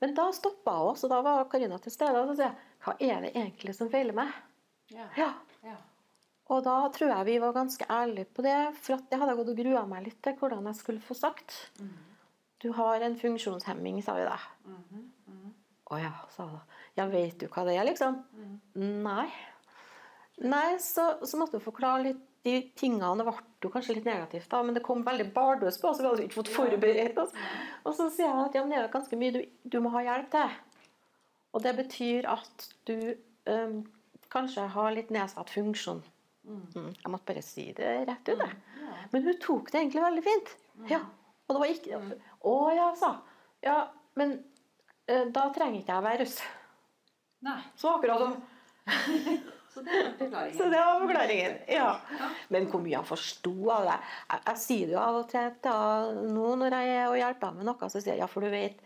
Men da stoppa hun oss, og da var Karina til stede. Og så sier jeg hva er det egentlig som feiler meg? Ja. Ja. Og da tror jeg vi var ganske ærlige på det, for at jeg hadde gått og grua meg litt til hvordan jeg skulle få sagt. du har en funksjonshemming, sa vi da. Å ja, sa hun. Ja, vet du hva det er, liksom? Nei. Nei, så, så måtte hun forklare litt de tingene. Det ble jo kanskje litt negativt, da, men det kom veldig bardus på, så vi hadde ikke fått forberedt oss. Og så sier jeg at ja, det er ganske mye du, du må ha hjelp til. Og det betyr at du um, kanskje har litt nedsatt funksjon. Mm. Jeg måtte bare si det rett ut, jeg. Men hun tok det egentlig veldig fint. Ja. Og det var ikke Å ja, sa Ja, men øh, da trenger ikke jeg være russ. Nei. Så akkurat som Så det forklaringen. Så det var forklaringen. Ja. Men hvor mye han forsto av det jeg, jeg sier det jo av og til til nå når jeg er og hjelper med noe, så sier jeg ja, for du vet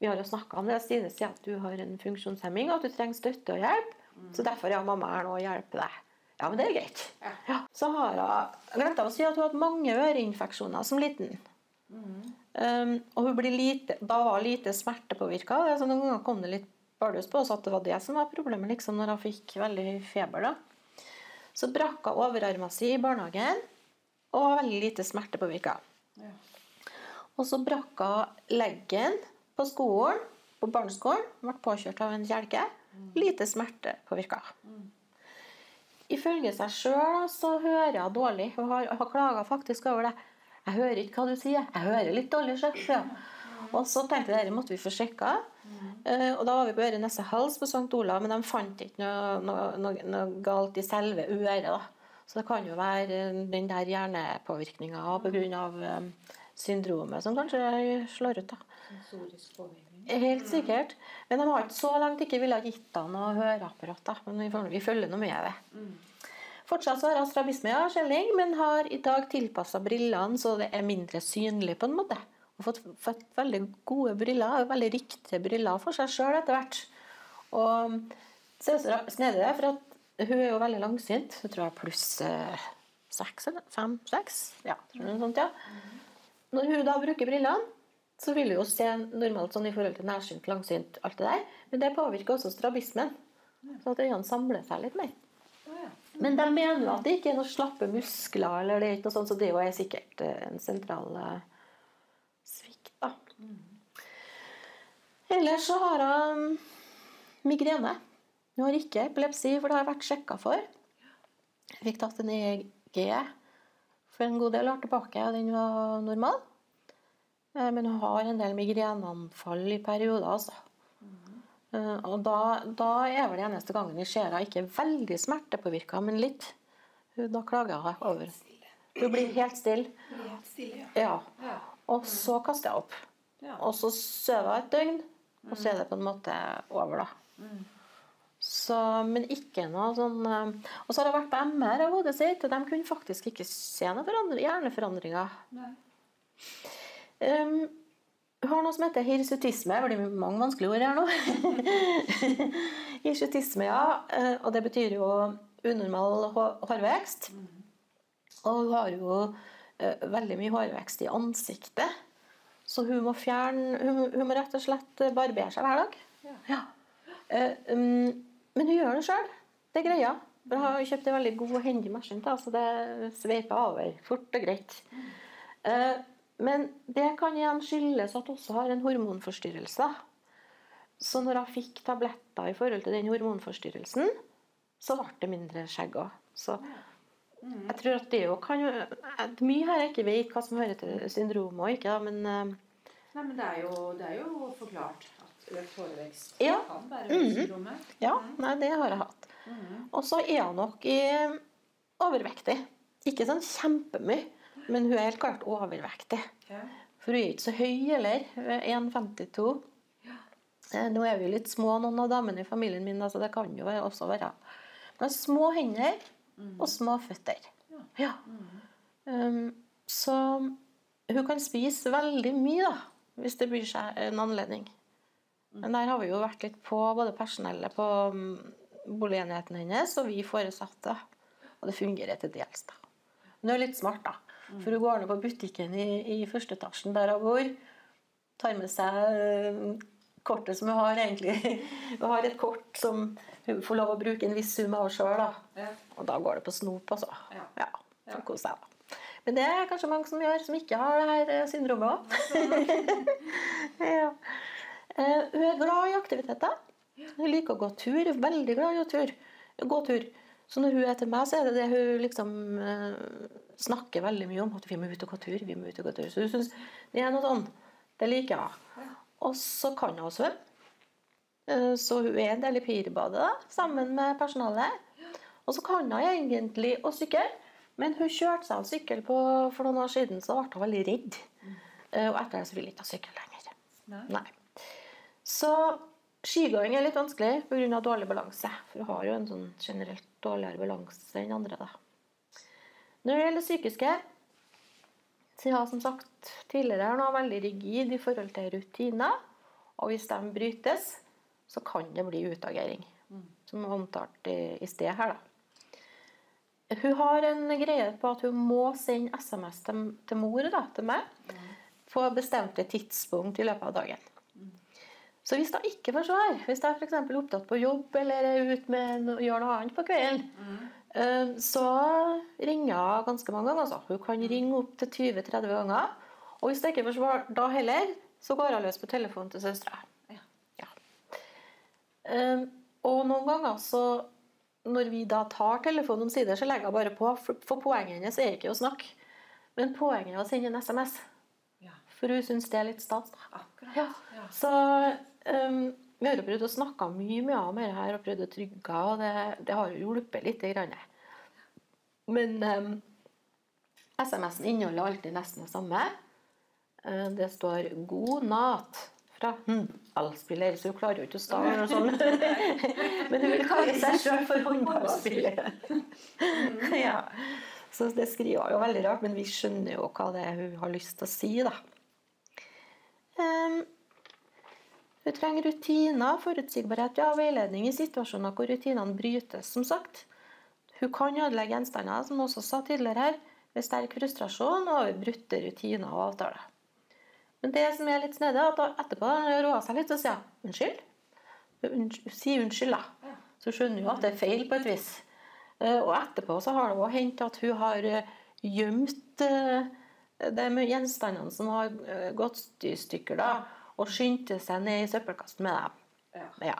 Vi har jo snakka om det. Stine sier at du har en funksjonshemming, og at du trenger støtte og hjelp. Så derfor er mamma her nå og hjelper deg. Ja, men det er greit. Ja. Så har hun glemte å si at hun hadde mange øreinfeksjoner som liten. Um, og hun blir lite, da var lite smertepåvirka. Altså, noen ganger kom det litt bardus på oss at det var det som var problemet liksom, når hun fikk veldig feber. da. Så brakk hun overarmen sin i barnehagen og var veldig lite smertepåvirka. Ja. Og så brakk hun leggen på skolen, på barneskolen. Ble påkjørt av en kjelke. Lite smertepåvirka. Ifølge seg sjøl så hører hun dårlig. Hun har, har klaga faktisk over det. 'Jeg hører ikke hva du sier. Jeg hører litt dårlig sjøl'. Ja. Og så tenkte jeg dette måtte vi få sjekka. Eh, og da var vi på øre, nese, hals på St. Olav, men de fant ikke noe, noe, noe, noe galt i selve øret. da. Så det kan jo være eh, den der hjernepåvirkninga pga. Um, syndromet som kanskje slår ut. da. Sensorisk påvirkning. Helt sikkert. Men de har ikke så langt ikke ville gitt han noe høreapparat. da. Men vi, får, vi følger nå med det. Fortsatt så har han strabisme, ja, skjelling, men har i dag tilpassa brillene så det er mindre synlig på en måte. Og fått, fått veldig gode briller, veldig riktige briller for seg sjøl etter hvert. Og er det snedig, det, for at hun er jo veldig langsynt. Jeg tror jeg er pluss eh, seks eller fem, seks. Ja, tror jeg sånt, ja. Når hun da bruker brillene, så vil du jo se normalt sånn i forhold til nærsynt, langsynt, alt det der. Men det påvirker også strabismen. Så at øynene samler seg litt mer. Men de mener jo at det ikke er noen slappe muskler, eller det er ikke noe sånt, så det er sikkert eh, en sentral eh, svikt, da. Ellers så har hun migrene. Hun har ikke epilepsi, for det har vært sjekka for. Jeg fikk tatt en EEG for en god del år tilbake, og den var normal. Eh, Men hun har en del migreneanfall i perioder, altså. Eh, Og da, da er vel det eneste gangen vi ser henne ikke veldig smertepåvirka, men litt. Da klager hun over. Hun blir helt stille. Helt stille, ja. Ja. Ja. Og så kaster jeg opp. Og så sover jeg et døgn, og så er det på en måte over, da. Så, men ikke noe sånn eh, Og så har jeg vært på MR av hodet sitt, og de kunne faktisk ikke se noen hjerneforandringer. Nei. Um, hun har noe som heter hirsutisme. Det blir mange vanskelige ord her nå. hirsutisme, ja. eh, Og det betyr jo unormal hårvekst. Og hun har jo eh, veldig mye hårvekst i ansiktet. Så hun må fjerne Hun, hun må rett og slett eh, barbere seg hver dag. Ja. Um, men hun gjør det sjøl. Det er greia. For jeg har kjøpt en veldig god og hendig maskin, så det sveiper over fort og greit. Eh, men det kan igjen skyldes at hun også har en hormonforstyrrelse. Så når hun fikk tabletter i forhold til den hormonforstyrrelsen, så ble det mindre skjegg òg. Så jeg tror at det jo kan Mye her jeg ikke vet hva som hører til syndromet og ikke, men eh, Nei, men det er, jo, det er jo forklart at økt hårvekst Ja. kan være syndromet. ja, nei, det har jeg hatt. Og så er hun nok i overvektig. Ikke sånn kjempemye, men hun er helt klart overvektig. Ja. For hun er ikke så høy heller. Er 1,52. Ja. Nå er vi litt små, noen av damene i familien min, så det kan jo også være Men små hender og små føtter. Ja. Um, så hun kan spise veldig mye, da, hvis det byr seg en anledning. Men der har vi jo vært litt på både personellet på mm, boligenheten hennes og vi foresatte. Og det fungerer til dels, da. Men hun er litt smart, da. For hun går ned på butikken i, i første etasjen der hun bor. Tar med seg øh, kortet som hun har, egentlig. Hun har et kort som hun får lov å bruke en viss sum av sjøl. Ja. Og da går det på snop, altså. Ja. Ja, Ja. for å kose da. Men det er kanskje mange som gjør, som ikke har det her eh, syndromet òg. ja. Eh, hun er glad i aktiviteter. Hun liker å gå tur. Veldig glad i å tur. gå tur. Så når hun er til meg, så er det det hun liksom eh, snakker veldig mye om. At vi må ut og gå tur. vi må ut og gå tur. Så hun syns det er noe sånn. Det liker hun. Og så kan hun svømme. Eh, så hun er en del i Pirbadet da, sammen med personalet. Og så kan hun egentlig å sykle. Men hun kjørte seg en sykkel på, for noen år siden, så ble hun veldig redd. Eh, Og etter det så ville hun ikke ha sykkel lenger. Nei. Nei. Så skigåing er litt vanskelig pga. dårlig balanse. For du har jo en sånn generelt dårligere balanse enn andre. da. Når det gjelder psykiske, så har som sagt tidligere er hun veldig rigid i forhold til rutiner. Og hvis de brytes, så kan det bli utagering. Som omtalt i, i sted her, da. Hun har en greie på at hun må sende SMS til, til mor, da, til meg, på bestemte tidspunkt i løpet av dagen. Så hvis hun ikke får svar, hvis jeg f.eks. er opptatt på jobb eller er ute med gjør noe annet på kvelden, mm. så ringer hun ganske mange ganger. Altså. Hun kan ringe opp til 20-30 ganger. Og hvis hun ikke får svar da heller, så går hun løs på telefonen til søstera. Ja. Ja. Eh, og noen ganger så når vi da tar telefonen omsider, så legger jeg bare på. For, poenget hennes er ikke å snakke, men poenget er å sende en SMS. Ja. For hun syns det er litt stas. Ja. Ja. Så um, vi har jo prøvd å snakke mye med om dette her, og prøvd å trygge og det, det har jo hjulpet litt. Grann. Men um, SMS-en inneholder alltid nesten det samme. Uh, Det står 'god nat' fra hm, L-spiller, så hun klarer jo ikke å stave noe sånt. Men hun vil kalle seg sjøl for håndballspiller. ja. Så det skriver jo veldig rart, men vi skjønner jo hva det er hun har lyst til å si, da. Um, hun trenger rutiner, forutsigbarhet ja, og veiledning i situasjoner hvor rutinene brytes, som sagt. Hun kan ødelegge gjenstander, som hun også sa tidligere her, ved sterk frustrasjon og over brutte rutiner og avtaler. Men det som er litt snedig, er at etterpå når hun seg litt, så sier unnskyld. Hun sier unnskyld, da. Så skjønner hun at det er feil på et vis. Eh, Og etterpå så har det også hendt at hun har eh, gjemt de gjenstandene som har eh, gått i stykker, da, og skyndte seg ned i søppelkassen med dem. Ja. Ja.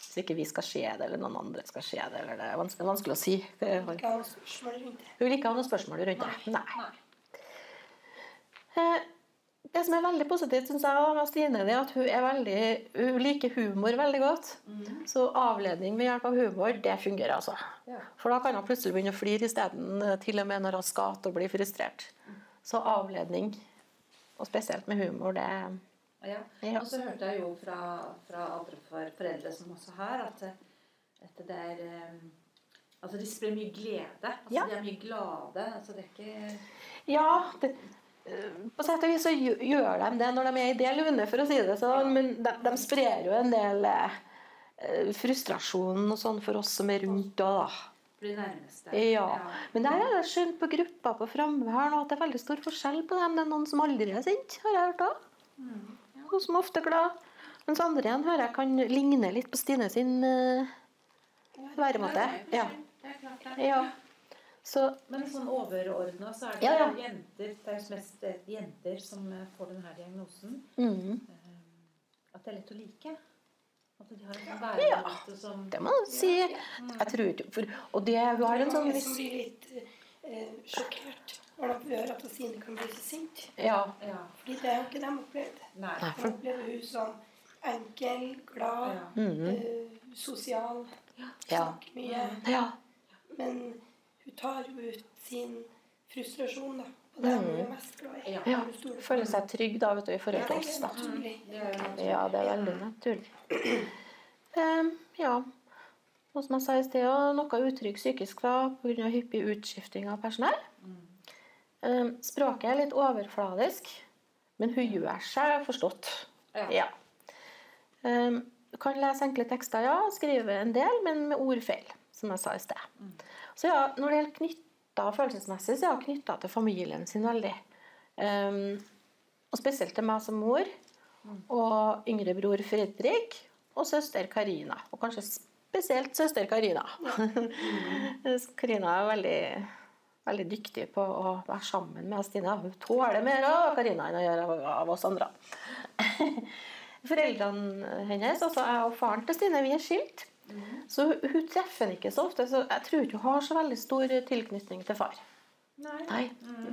Så ikke vi skal se det, eller noen andre skal se det. eller Det er vanskelig, vanskelig å si. Det er- Ikke ha noe spørsmål rundt det. Hun vil ikke ha noen spørsmål rundt det. Nei. Nei. Det som er veldig positivt synes jeg, med Stine, det er at hun, er veldig, hun liker humor veldig godt. Så avledning ved hjelp av humor, det fungerer. altså. Ja. For da kan hun plutselig begynne å flire isteden, eh, til og med når hun skal til å bli frustrert. Så avledning, og spesielt med humor, det Ja. Ja. Og så hørte jeg jo fra, fra andre for, foreldre som også har, at, at det er um, Altså de sprer mye glede. Altså Ja. De er mye glade. Altså det er ikke Ja, det, eh, på sett og vis så gjør de det når de er i det lune, for å si det sånn. Men de, de sprer jo en del eh, frustrasjon og sånn for oss som er rundt da. nærmeste. Ja. Men der er det skjønt på grupper på fravær nå at det er veldig stor forskjell på dem. Det er noen som aldri er sint, har jeg hørt òg. Og som ofte er glad. Mens andre igjen hører jeg kan ligne litt på Stine sin uh, væremåte. Ja. Ja. Så Men sånn overordna så er det Ja, ja. jenter Det er mest eh, jenter som eh, får denne diagnosen. mm, Eh, At det er lett å like. At de har en sånn ja. som det må man si. Jeg tror ikke for, Og det hun har en sånn Mange som blir litt eh, sjokkert når de hører at Sine kan bli så sint. Ja. Ja. Fordi det har ikke de opplevd. Nei. For De opplever hun som enkel, glad, Ja. mm -hmm. uh, sosial, Ja. snakker mye. ja. Men hun tar jo ut sin frustrasjon da, på det hun er mest glad i. Ja. ja. Hun. Føler seg trygg da, vet du, i forhold til oss. da. Det er jo Ja, det er veldig naturlig. Um, ja. Og som jeg sa i sted, noe utrygg psykisk da, pga. hyppig utskifting av personell. Ehm, språket er litt overfladisk, men hun gjør seg forstått. Ja. Ja. Ehm, kan lese enkle tekster, ja, skrive en del, men med ordfeil, som jeg sa i sted. Så ja, når det gjelder knytta følelsesmessig, så er hun knytta til familien sin veldig. Ehm, og spesielt til meg som mor, og yngre bror Fredrik, og søster Karina. Og kanskje spesielt søster Karina. Karina er veldig, veldig dyktig på å være sammen med Stine. Hun tåler mer av Karina enn å gjøre av- oss andre. Foreldrene hennes, altså jeg og faren til Stine, vi er skilt. Så hun, treffer ham ikke så ofte, så jeg tror ikke hun har så veldig stor tilknytning til far. Nei. Nei,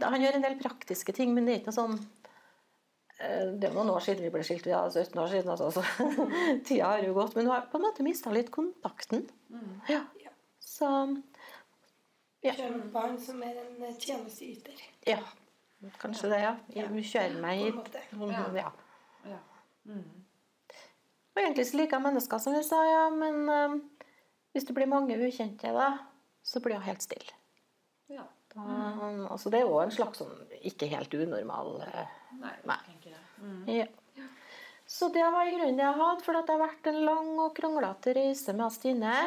Han gjør en del praktiske ting, men det er ikke noe sånn eh, Det er noen år siden vi ble skilt, ja, 17 år siden. Altså, så tida har jo gått. Men hun har på en måte mista litt kontakten. Mm. Ja. Så barn som er en eh, tjenesteyter. ja. Kanskje det, ja. Hun kjører meg hit. Ja. Ja. Mm. Og egentlig så liker jeg mennesker, som vi sa, ja, men um, hvis det blir mange ukjente, da, så blir hun helt stille. ja. Da, altså, det er jo en slags sånn ikke helt unormal eh, Nei, Nei. jeg. Mm. Ja. Så det var i grunnen det jeg hadde, for det har vært en lang og kronglete reise med Stine.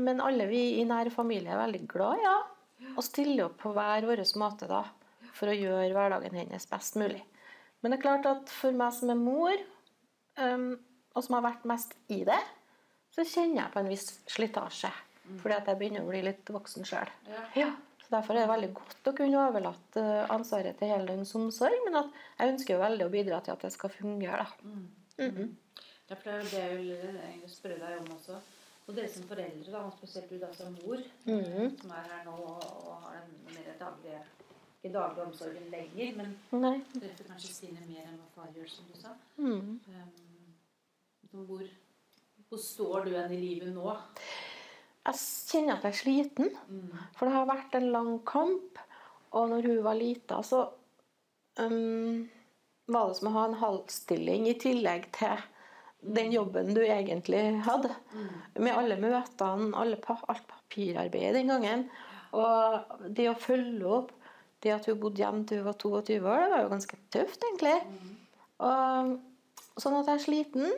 Men alle vi i nær familie er veldig glad ja, og stiller opp på hver vår måte da, for å gjøre hverdagen hennes best mulig. Men det er klart at for meg som er mor, um, og som har vært mest i det, så kjenner jeg på en viss slitasje. Fordi at jeg begynner å bli litt voksen sjøl. Ja. Ja, så Derfor er det veldig godt å kunne overlate eh, ansvaret til heldøgns omsorg, men at jeg ønsker jo veldig å bidra til at det skal fungere. da. Mhm. Ja, for det er jo det jeg vil spørre deg om også. Og dere som foreldre, da, spesielt du da som mor, Mhm. som er her nå og, har den mer daglige ikke daglig omsorgen lenger, men Nei. treffer kanskje sine mer enn hva far gjør, som du sa. Mm. Um, hvor, hvor står du hen i livet nå? Jeg kjenner at jeg er sliten, for det har vært en lang kamp. Og når hun var lita, så um, var det som å ha en halvstilling i tillegg til den jobben du egentlig hadde. Med alle møtene, alle alt papirarbeidet den gangen. Og det å følge opp det at hun bodde hjemme til hun var 22 år, det var jo ganske tøft, egentlig. Og, sånn at jeg er sliten.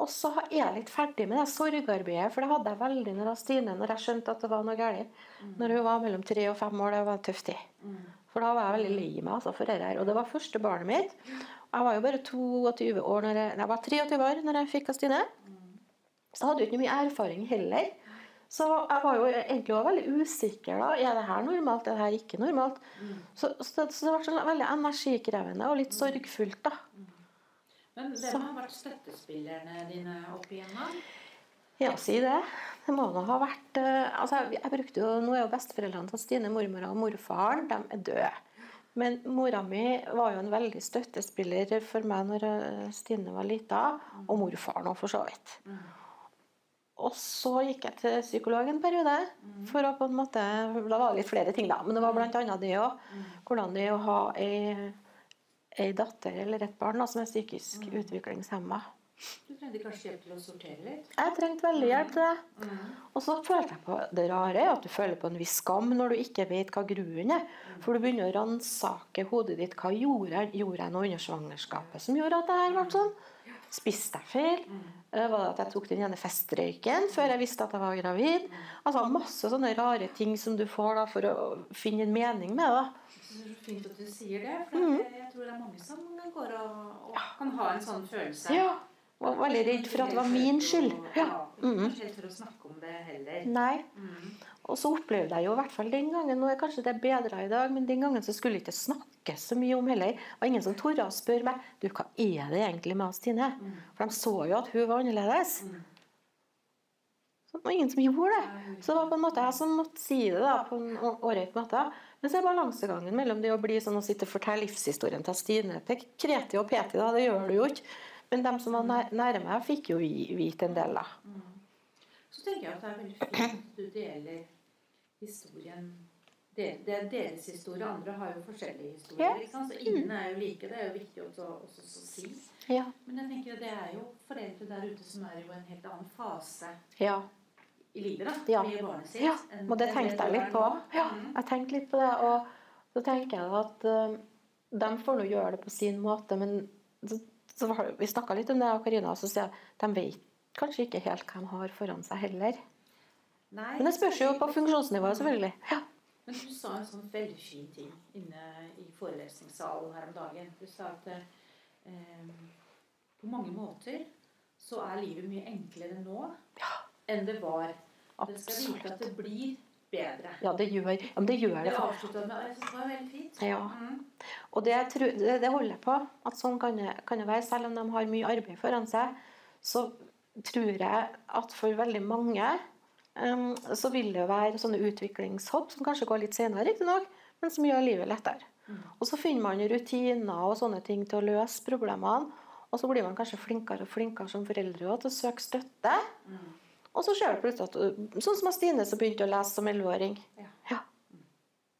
Og så er jeg litt ferdig med det sorgarbeidet, for det hadde jeg veldig når Stine når jeg skjønte at det var noe galt. Når hun var mellom tre og fem år, det var en tøff tid. For da var jeg veldig lei meg altså, for dette her. Og det var første barnet mitt. Jeg var jo bare 22 år når jeg, jeg var 23 år når jeg fikk Stine. Så jeg hadde jo ikke mye erfaring heller. Så jeg var jo egentlig også veldig usikker. da, Er det her normalt, er det her ikke normalt? Så, så, så det var sånn veldig energikrevende og litt sorgfullt. da. Men hvem har vært støttespillerne dine opp igjennom? Ja, si det. Det må nå ha vært eh, altså jeg, brukte jo, Nå er jo besteforeldrene til Stine, mormora og morfaren, de er døde. Men mora mi var jo en veldig støttespiller for meg når eh, Stine var lita, og morfaren òg, for så vidt. Og så gikk jeg til psykolog en periode. for å på en måte, Da var det litt flere ting, da. Men det var bl.a. det òg. Hvordan det er å ha ei, ei datter eller et barn da, som er psykisk utviklingshemma. Du trengte kanskje hjelp til å sortere litt? Jeg trengte veldig hjelp til det. Og så følte jeg på det rare at du føler på en viss skam når du ikke vet hva grunnen er. For du begynner å ransake hodet ditt. Hva gjorde jeg, gjorde jeg noe under svangerskapet som gjorde at det her ble sånn? Spiste jeg feil? Eh, Var det at jeg tok den ene festrøyken før jeg visste at jeg var gravid? Altså Masse sånne rare ting som du får da for å finne en mening med så fint at du sier det, for jeg, jeg tror det er mange som går og, og kan ha en sånn følelse. Ja. Var veldig redd for at det var min skyld. Ja. Mm. For å snakke om det heller. Nei. Og så opplevde jeg jo i hvert fall den gangen Nå er kanskje det bedre i dag, men den gangen så skulle jeg ikke snakke så mye om heller. Det var ingen som torde å spørre meg du, hva er det egentlig med oss, Tine. For de så jo at hun var annerledes. Så det var ingen som gjorde det. Så det var på en måte jeg som måtte si det da, på en ålreit måte. Men så er balansegangen mellom det å bli sånn og sitte og fortelle livshistorien til Stine til Kreti og Peti, da, det gjør du jo ikke. Men de som var nær- nære meg, fikk jo vi- vite en del, da. Så tenker jeg at det er veldig fint at du deler historien del, Det er deres historie, andre har jo forskjellige historier. Ja. Så ingen er jo like. Det er jo viktig også, også å si. Ja. Men jeg tenker at det er jo foreldre der ute som er i en helt annen fase ja. i livet da, Ja. med barnet sitt. Ja, og det tenkte jeg litt på. Ja, Mm. jeg tenkte litt på det, og så tenker jeg at eh, de får nå gjøre det på sin måte, men så, så vi snakka litt om det, og Karina så sier jeg, de vet kanskje ikke helt hva de har foran seg heller. Nei, Men det spørs jo på funksjonsnivået, selvfølgelig. Ja. Men du sa en sånn veldig fin ting inne i forelesningssalen her om dagen. Du sa at eh, på mange måter så er livet mye enklere nå enn det var. Dere skal vite at det blir bedre. Ja, det gjør, ja, men det, gjør det. Det avslutta med Jeg synes det var veldig fint. ja. Mm. Og det, det, det holder jeg på. At sånn kan det, kan det være. Selv om de har mye arbeid foran seg, så tror jeg at for veldig mange um, så vil det være sånne utviklingshopp som kanskje går litt senere, riktignok, men som gjør livet lettere. Og så finner man rutiner og sånne ting til å løse problemene. Og så blir man kanskje flinkere og flinkere som foreldre også, til å søke støtte. Og så ser du plutselig at Sånn som Stine som begynte å lese som 11-åring. Ja. Ja.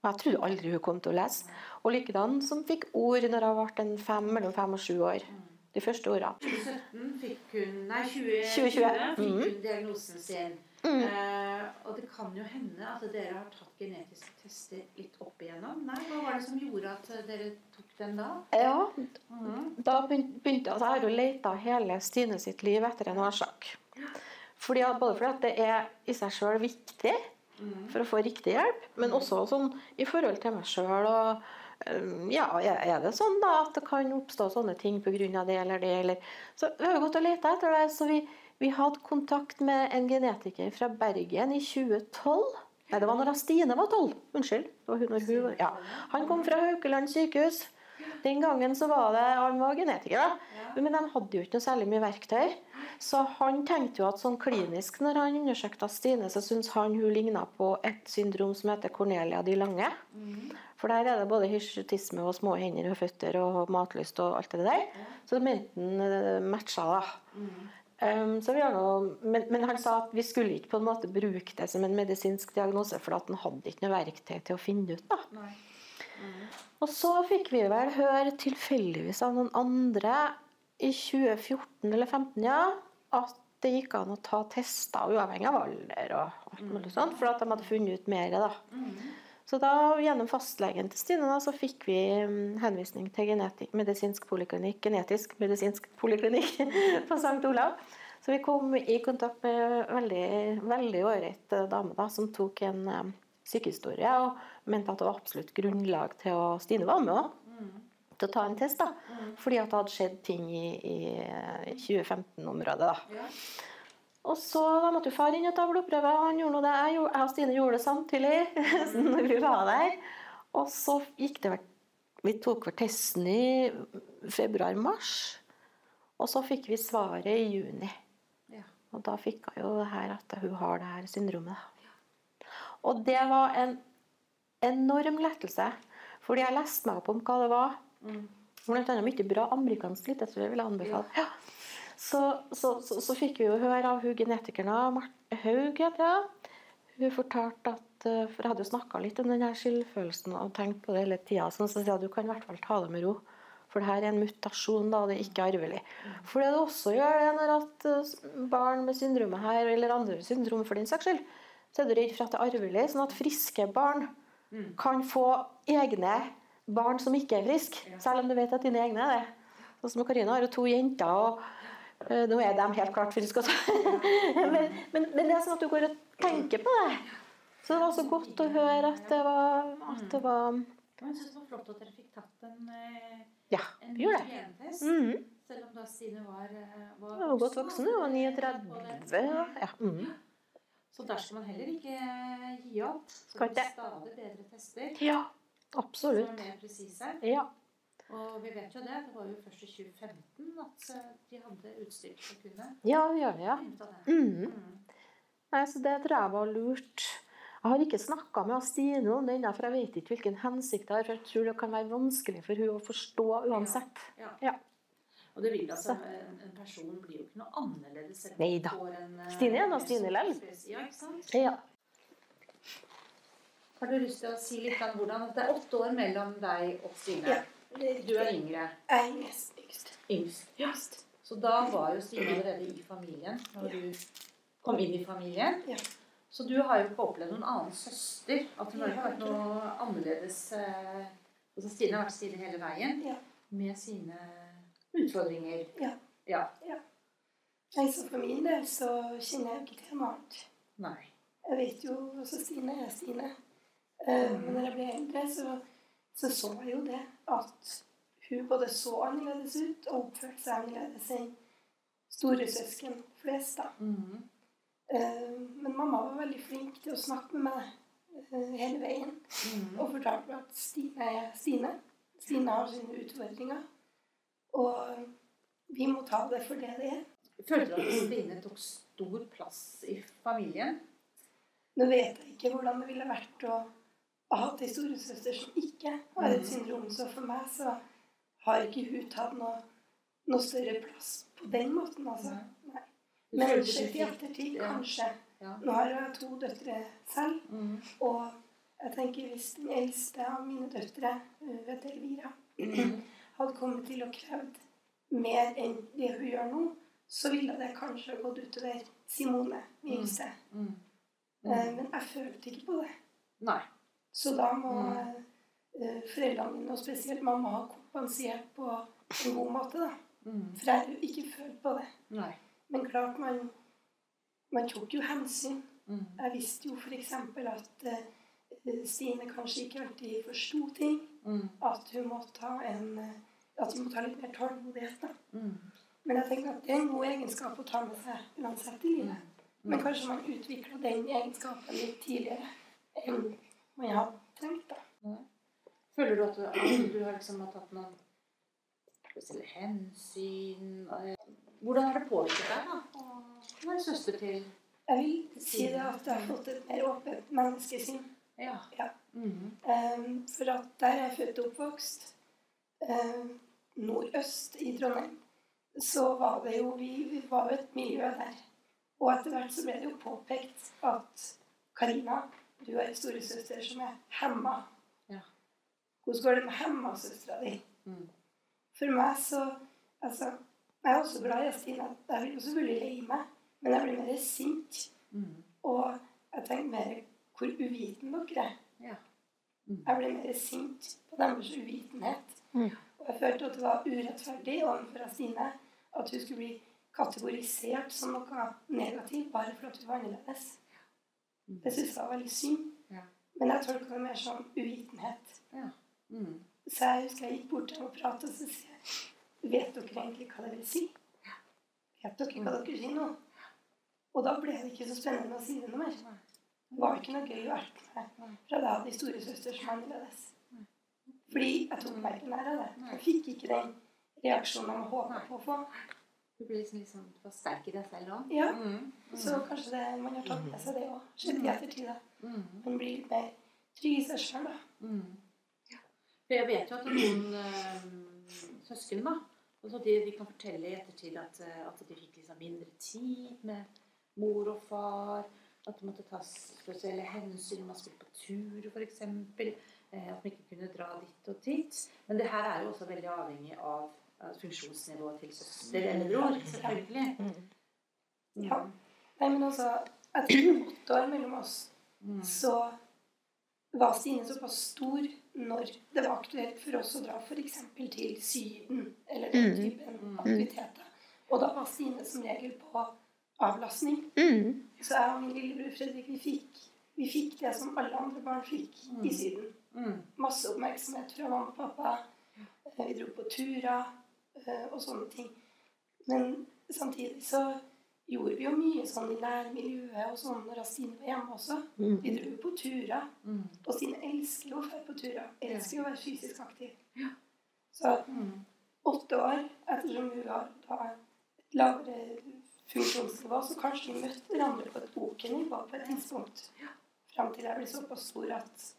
Jeg trodde aldri hun kom til å lese. Og likedan som fikk ord når hun ble en fem, mellom fem og sju år. De første åra. 2017 fikk hun Nei, 2020 2020. fikk hun diagnosen sin. Eh, og det kan jo hende at dere har tatt genetiske tester litt opp igjennom. Nei, Hva var det som gjorde at dere tok den da? Ja, mm. da begyn- begynte altså Jeg har jo leita hele Stine sitt liv etter en årsak. Fordi, både fordi at det er i seg sjøl viktig for å få riktig hjelp, men også sånn i forhold til meg sjøl. Og ja, er det sånn da at det kan oppstå sånne ting pga. det eller det? Eller, så vi har gått og leta etter det. Så vi, vi hadde kontakt med en genetiker fra Bergen i 2012. Nei, det var når Stine var tolv. Unnskyld. Det var hun, hun, ja. Han kom fra Haukeland sykehus. Den gangen så var det Han var genetiker, da. Men de hadde jo ikke noe særlig mye verktøy. Så han tenkte jo at sånn klinisk, når han undersøkte Stine, så syntes han hun ligna på et syndrom som heter Cornelia de Lange. For der er det både hirsutisme og små hender og føtter og matlyst og alt det der. Så det mente han eh, matcha, da. Um, så vi har nå, men, men han sa at vi skulle ikke på en måte bruke det som en medisinsk diagnose, for at han hadde ikke noe verktøy til å finne ut. da. Nei. Og så fikk vi vel høre tilfeldigvis av noen andre i 2014 eller 2015 ja, at det gikk an å ta tester uavhengig av alder og alt mulig sånt, for at de hadde funnet ut mer. da. Så da, gjennom fastlegen til Stine da, så fikk vi mm, henvisning til genetik, medisinsk poliklinikk, genetisk medisinsk poliklinikk på St. Olav. Så vi kom i kontakt med en veldig, veldig ålreit eh, dame da, som tok en eh, sykehistorie og mente at det var absolutt grunnlag til å Stine var med òg. Å ta en test, da. Fordi at det hadde skjedd ting i, i eh, 2015-området. da. Og så da måtte jo far inn og ta blodprøve. Han gjorde noe det. Jeg, gjorde, jeg og Stine gjorde det samtidig når vi var der. Og så gikk det vel Vi tok vel testen i februar-mars. Og så fikk vi svaret i juni. Ja. Og da fikk hun jo det her at hun har det her syndromet. Og det var en enorm lettelse. Fordi jeg leste meg opp om hva det var. Blant annet mye bra amerikansk litteratur vil jeg anbefale. Ja. Så, så, så, så fikk vi jo høre av hun genetikeren Marte Haug, heter hun. Fortalte at eh, For jeg hadde jo snakka litt om den her skyldfølelsen og tenkt på det hele tida. Så sa du kan i hvert fall ta det med ro. For det her er en mutasjon, da, og det er ikke arvelig. For det det også gjør, det når at eh, barn med syndromet her, eller andre syndrom for den saks skyld, så er du redd for at det er arvelig. Sånn at friske barn kan få egne barn som ikke er friske, selv om du vet at dine egne er det. Sånn som Karina har jo to jenter, og eh, nå er de helt klart friske. Også. men, men, men det er sånn at du går og tenker på det. Så det var så godt å høre at det var, at det var Men jeg synes det var flott at dere fikk tatt en, eh, Ja, en genetest. Mm -hmm. Selv om da Stine var, eh, var var godt voksen, jeg var 39. Ja. mhm. Så der skal man heller ikke gi opp. Skal ikke. stadig bedre tester. ja, Som er absolutt. presise. Ja. Og vi vet jo det. Det var jo først i 2015 at eh, de hadde utstyr for kunne ja, det, ja. Mm. Mm. Nei, så Det tror jeg var lurt. Jeg har ikke snakka med Stine om det ennå, for jeg vet ikke hvilken hensikt det har. For jeg tror det kan være vanskelig for hun å forstå uansett. Ja. Ja. Og det vil altså, en, en person blir jo ikke noe annerledes. Nei da. Eh, Stine er nå Stine lell. Ja, ikke sant? Ja. Har du lyst til å si litt om hvordan Det er åtte år mellom deg og Stine. Ja, Du er yngre. Jeg er nest yngst. Yngst. Yngst. Så da var jo Stine allerede i familien når du kom inn i familien. Ja. Så du har jo ikke opplevd noen annen søster. At hun har ikke vært noe annerledes eh, altså Stine har vært Stine hele veien Ja. med sine utfordringer. Ja. Ja. Nei, så for min del så kjenner jeg ikke til noe annet. Nei. Jeg vet jo også Stine er Stine. Eh, Men når jeg ble eldre, så, så så jeg jo det at hun både så annerledes ut og oppførte seg annerledes enn storesøsken flest. da. Mm. Eh, Men mamma var veldig flink til å snakke med meg eh, hele veien. Mm. Og fortalte meg at Stine er Stine. Stine har sine utfordringer. Og vi må ta det for det det er. Følte du at Stine tok stor plass i familien? Nå vet jeg ikke hvordan det ville vært å ei storesøster som ikke har et syndrom. Så for meg så har ikke hun tatt noe, noe større plass på den måten, altså. Nei. Men sett i ettertid, kanskje. Nå har jeg to døtre selv, Mm. og jeg tenker hvis den eldste av mine døtre, vet Elvira, Mm. hadde kommet til å krevd mer enn det hun gjør nå, så ville det kanskje gått utover Simone, min Mm. yngste. Eh, Men jeg følte ikke på det. Nei. Så da må Mm. foreldrene mine, og spesielt mamma, ha kompensert på en god måte. da. Mm. For jeg har jo ikke følt på det. Nei. Men klart, man, man tok jo hensyn. Mm. Jeg visste jo f.eks. at eh, Stine kanskje ikke alltid forsto ting. Mm. At hun måtte ha en eh, at hun måtte ha litt mer tålmodighet. Mm. Men jeg tenker at det er en god egenskap å ta med seg uansett i livet. Men kanskje man utvikla den egenskapen litt tidligere enn man har tenkt, da. Føler du at du, at du har liksom har tatt noen spesielle hensyn? Hvordan har det påvirket deg da, å være søster til Jeg vil si det at jeg har fått et mer åpent menneskesyn. Ja. Ja. Mm. Um, for at der er jeg født og oppvokst, um, nordøst i Trondheim, så var det jo vi, vi var jo et miljø der. Og etter hvert så ble det jo påpekt at Karina, du har ei storesøster som er hemma. Ja. Hvordan går det med hemmasøstera di? Mm. For meg så Altså, jeg er også glad i Stine. Jeg blir jo selvfølgelig lei meg, men jeg blir mer sint. Mm. Og jeg tenker mer hvor uviten dere er. Ja. Mm. Jeg ble mer sint på deres uvitenhet. Mm. Og jeg følte at det var urettferdig overfor Stine at hun skulle bli kategorisert som noe negativt bare for at hun var annerledes. Det syns jeg var veldig synd. Ja. Men jeg tolka det mer som uvitenhet. Ja. Mm. Så jeg husker jeg gikk bort til ham og pratet, og så sier jeg Vet dere egentlig hva det vil si? Vet dere hva dere sier nå? Og da ble det ikke så spennende å si det noe mer. Det var ikke noe gøy å erte meg fra da de storesøster som annerledes. Fordi jeg tok meg ikke nær av det. Jeg fikk ikke den reaksjonen jeg håpa på å få. Du blir liksom, liksom for sterk i deg selv òg? Ja, Mm. Så kanskje det, man har tatt med seg det òg. Skjedd i ettertid. da. Mm. Man blir litt mer trygg i seg sjøl, da. Mm. For jeg vet jo at noen øh, søsken da, altså de, de kan fortelle i ettertid at, øh, at de fikk liksom mindre tid med mor og far. At det måtte tas spesielle hensyn man skulle på tur f.eks. Eh, at man ikke kunne dra dit og dit. Men det her er jo også veldig avhengig av av funksjonsnivået til søster eller bror. Selvfølgelig. Mm. Ja. Nei, men altså, etter åtte år mellom oss, Mm. så var Stine såpass stor når det var aktuelt for oss å dra f.eks. til Syden eller den Mm. typen aktiviteter. Og da var Stine som regel på avlastning. Mm. Så jeg og min lillebror Fredrik vi fikk, vi fikk det som alle andre barn fikk i Syden. Mm. Masse oppmerksomhet fra mamma og pappa. Eh, Vi dro på turer og sånne ting. Men samtidig så gjorde vi jo mye sånn i nærmiljøet og sånn når Stine var hjemme også. Mm. Vi dro jo på turer. Mm. Og Stine elsker jo å være på turer. Elsker jo å være fysisk aktiv. Så Mm. åtte år ettersom hun har da et lavere funksjonsnivå, så kanskje vi møtte hverandre på et ok-nivå på et tidspunkt. Fram til jeg ble såpass stor at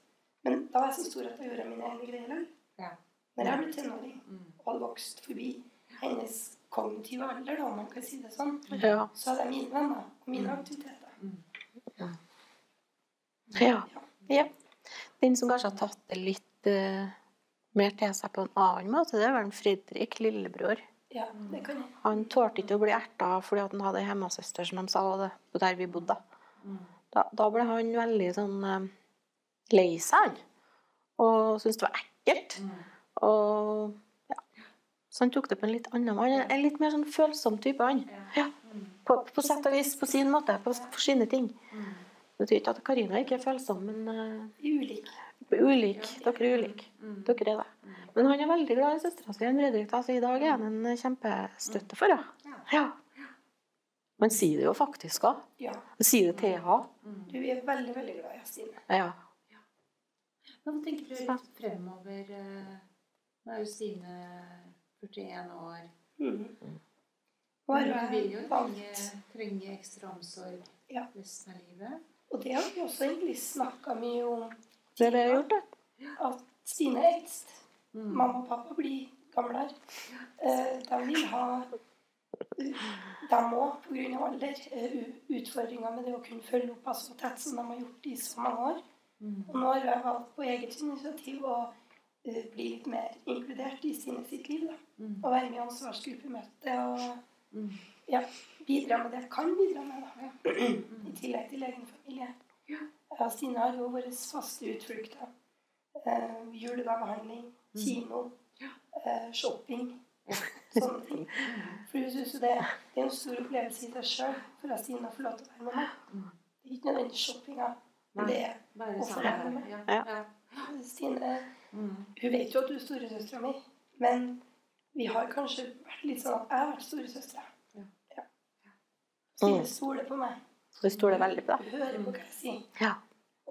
Men da var jeg så stor at jeg gjorde mine egne greier. Ja. Når jeg ble tenåring Mm. Og vokst forbi hennes kognitive alder, da, om man kan si det sånn, Ja. så er det mine venner og mine aktiviteter. Ja. ja. Den som kanskje har tatt det litt uh, mer til seg på en annen måte, det er vel Fredrik, lillebror. Ja, det kan jeg. Han tålte ikke å bli erta fordi at han hadde ei hjemmesøster, som de sa, og det- der vi bodde. Mm. Da, da ble han veldig sånn eh, lei seg, han. Og syntes det var ekkelt. Mm. Og. Så han tok det på en litt annen. Er en litt mer sånn følsom type, han. Ja. På, på sett og vis, på sin måte, på, for sine ting. Mm. Det betyr ikke at Karina ikke er følsom, men uh, er ulik. Dere er ulike. Mm. Dere er det. Men han er veldig glad i søstera si. Fredrik, så i dag er han en kjempestøtte for henne. Ja. Men sier det jo faktisk òg. Ja. Sier det til henne. Du er veldig, veldig glad i Stine. Ja. Hva tenker du litt fremover? eh, Nå er jo Stine 41 år. Mm. Har Hun vil jo trenge, trenge ekstra omsorg Ja. resten av livet. Og det har vi også egentlig snakka mye om. Det er det jeg har gjort, det. At Stine er eldst. Mm. Mamma og pappa blir gamlere. her. de vil ha De må pga. alder eh, utfordringer med det å kunne følge opp så tett som de har gjort i så mange år. Mm. Og nå har jeg valgt på eget initiativ å eh, bli litt mer inkludert i Stine sitt liv. Da. Mm. Og være med i ansvarsgruppemøte og Mm. ja, bidra med det jeg kan bidra med. Da. I tillegg til egen familie. Ja. Stine har jo våre faste utflukter. Eh, julegavehandling, kino, eh, shopping. Sånne ting. For hun syns jo det, det er en stor opplevelse i seg sjøl for at Stine får lov til å være med meg. Det er ikke nødvendigvis shoppinga, men det er å få være med? Ja. Ja. Ja. Stine Mm. Hun vet jo at du er storesøstera mi, men vi har kanskje vært litt sånn at jeg har vært storesøstera. Ja. Ja. Stine Mm. stoler på meg. Så hun stoler veldig på Hun hører på hva jeg sier. Ja.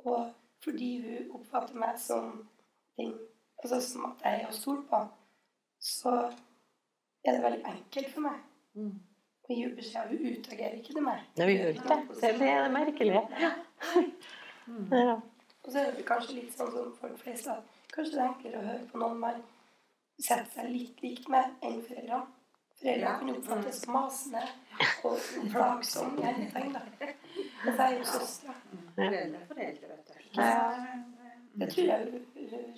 Og fordi hun oppfatter meg som den Altså som at jeg er å stole på, så er det veldig enkelt for meg Mm. Og gi beskjed. Hun utagerer ikke til meg. Nei, vi gjør ikke det. Det er det merkelige. Ja. Mm. Ja. Og så er det kanskje litt sånn som folk flest at kanskje det er enklere å høre på noen man setter seg litt lik med, enn foreldre. Foreldre kan oppfattes som masende og plagsomme i hermetegn. Mens er jo søstera. Foreldre er foreldre, vet du. Det tror jeg hun,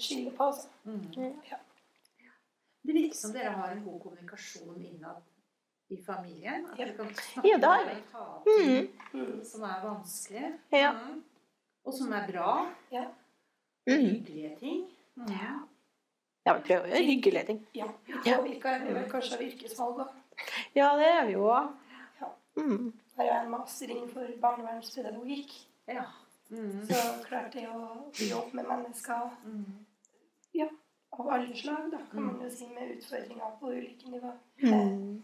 skylder på. Altså. Mm. Ja. Det virker som dere har en god kommunikasjon innad i familien. At Ja. dere kan snakke Ja, det har og ta opp ting Mm. som er vanskelig. Ja. Mm. Og som er bra. Ja. Mm. Hyggelige ting. Ja, vi prøver å gjøre hyggelige ting. ja. Vi påvirker vel kanskje yrkesvalg òg. Ja, det er vi jo òg. Ja. Mm. Har jeg en master innenfor barnevernspedagogikk, Ja. Mm. så klarte jeg å jobbe med mennesker Mm. av alle slag, da, kan man jo si, med utfordringer på ulike nivå. Mm.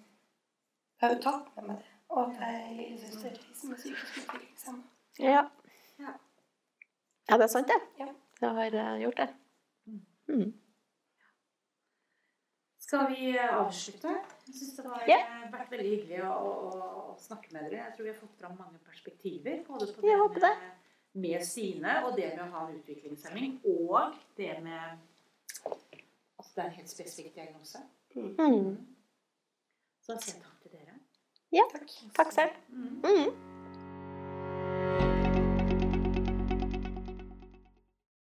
Jeg har jo tatt med meg det, og at jeg er lillesøster som er psykisk utviklingshemma. Ja. Ja. ja, det er sant, det. Ja. Jeg har gjort det. Mm. Skal vi avslutte? Jeg syns det har eh, vært veldig hyggelig å, å, å snakke med dere. Jeg tror vi har fått fram mange perspektiver. Både på Jeg det med, med sine, og det med å ha en utviklingshemming, og det med at det er en helt spesifikk diagnose. Mm. Så da sier jeg takk til dere. Ja, Takk. takk selv. Mm. Mm.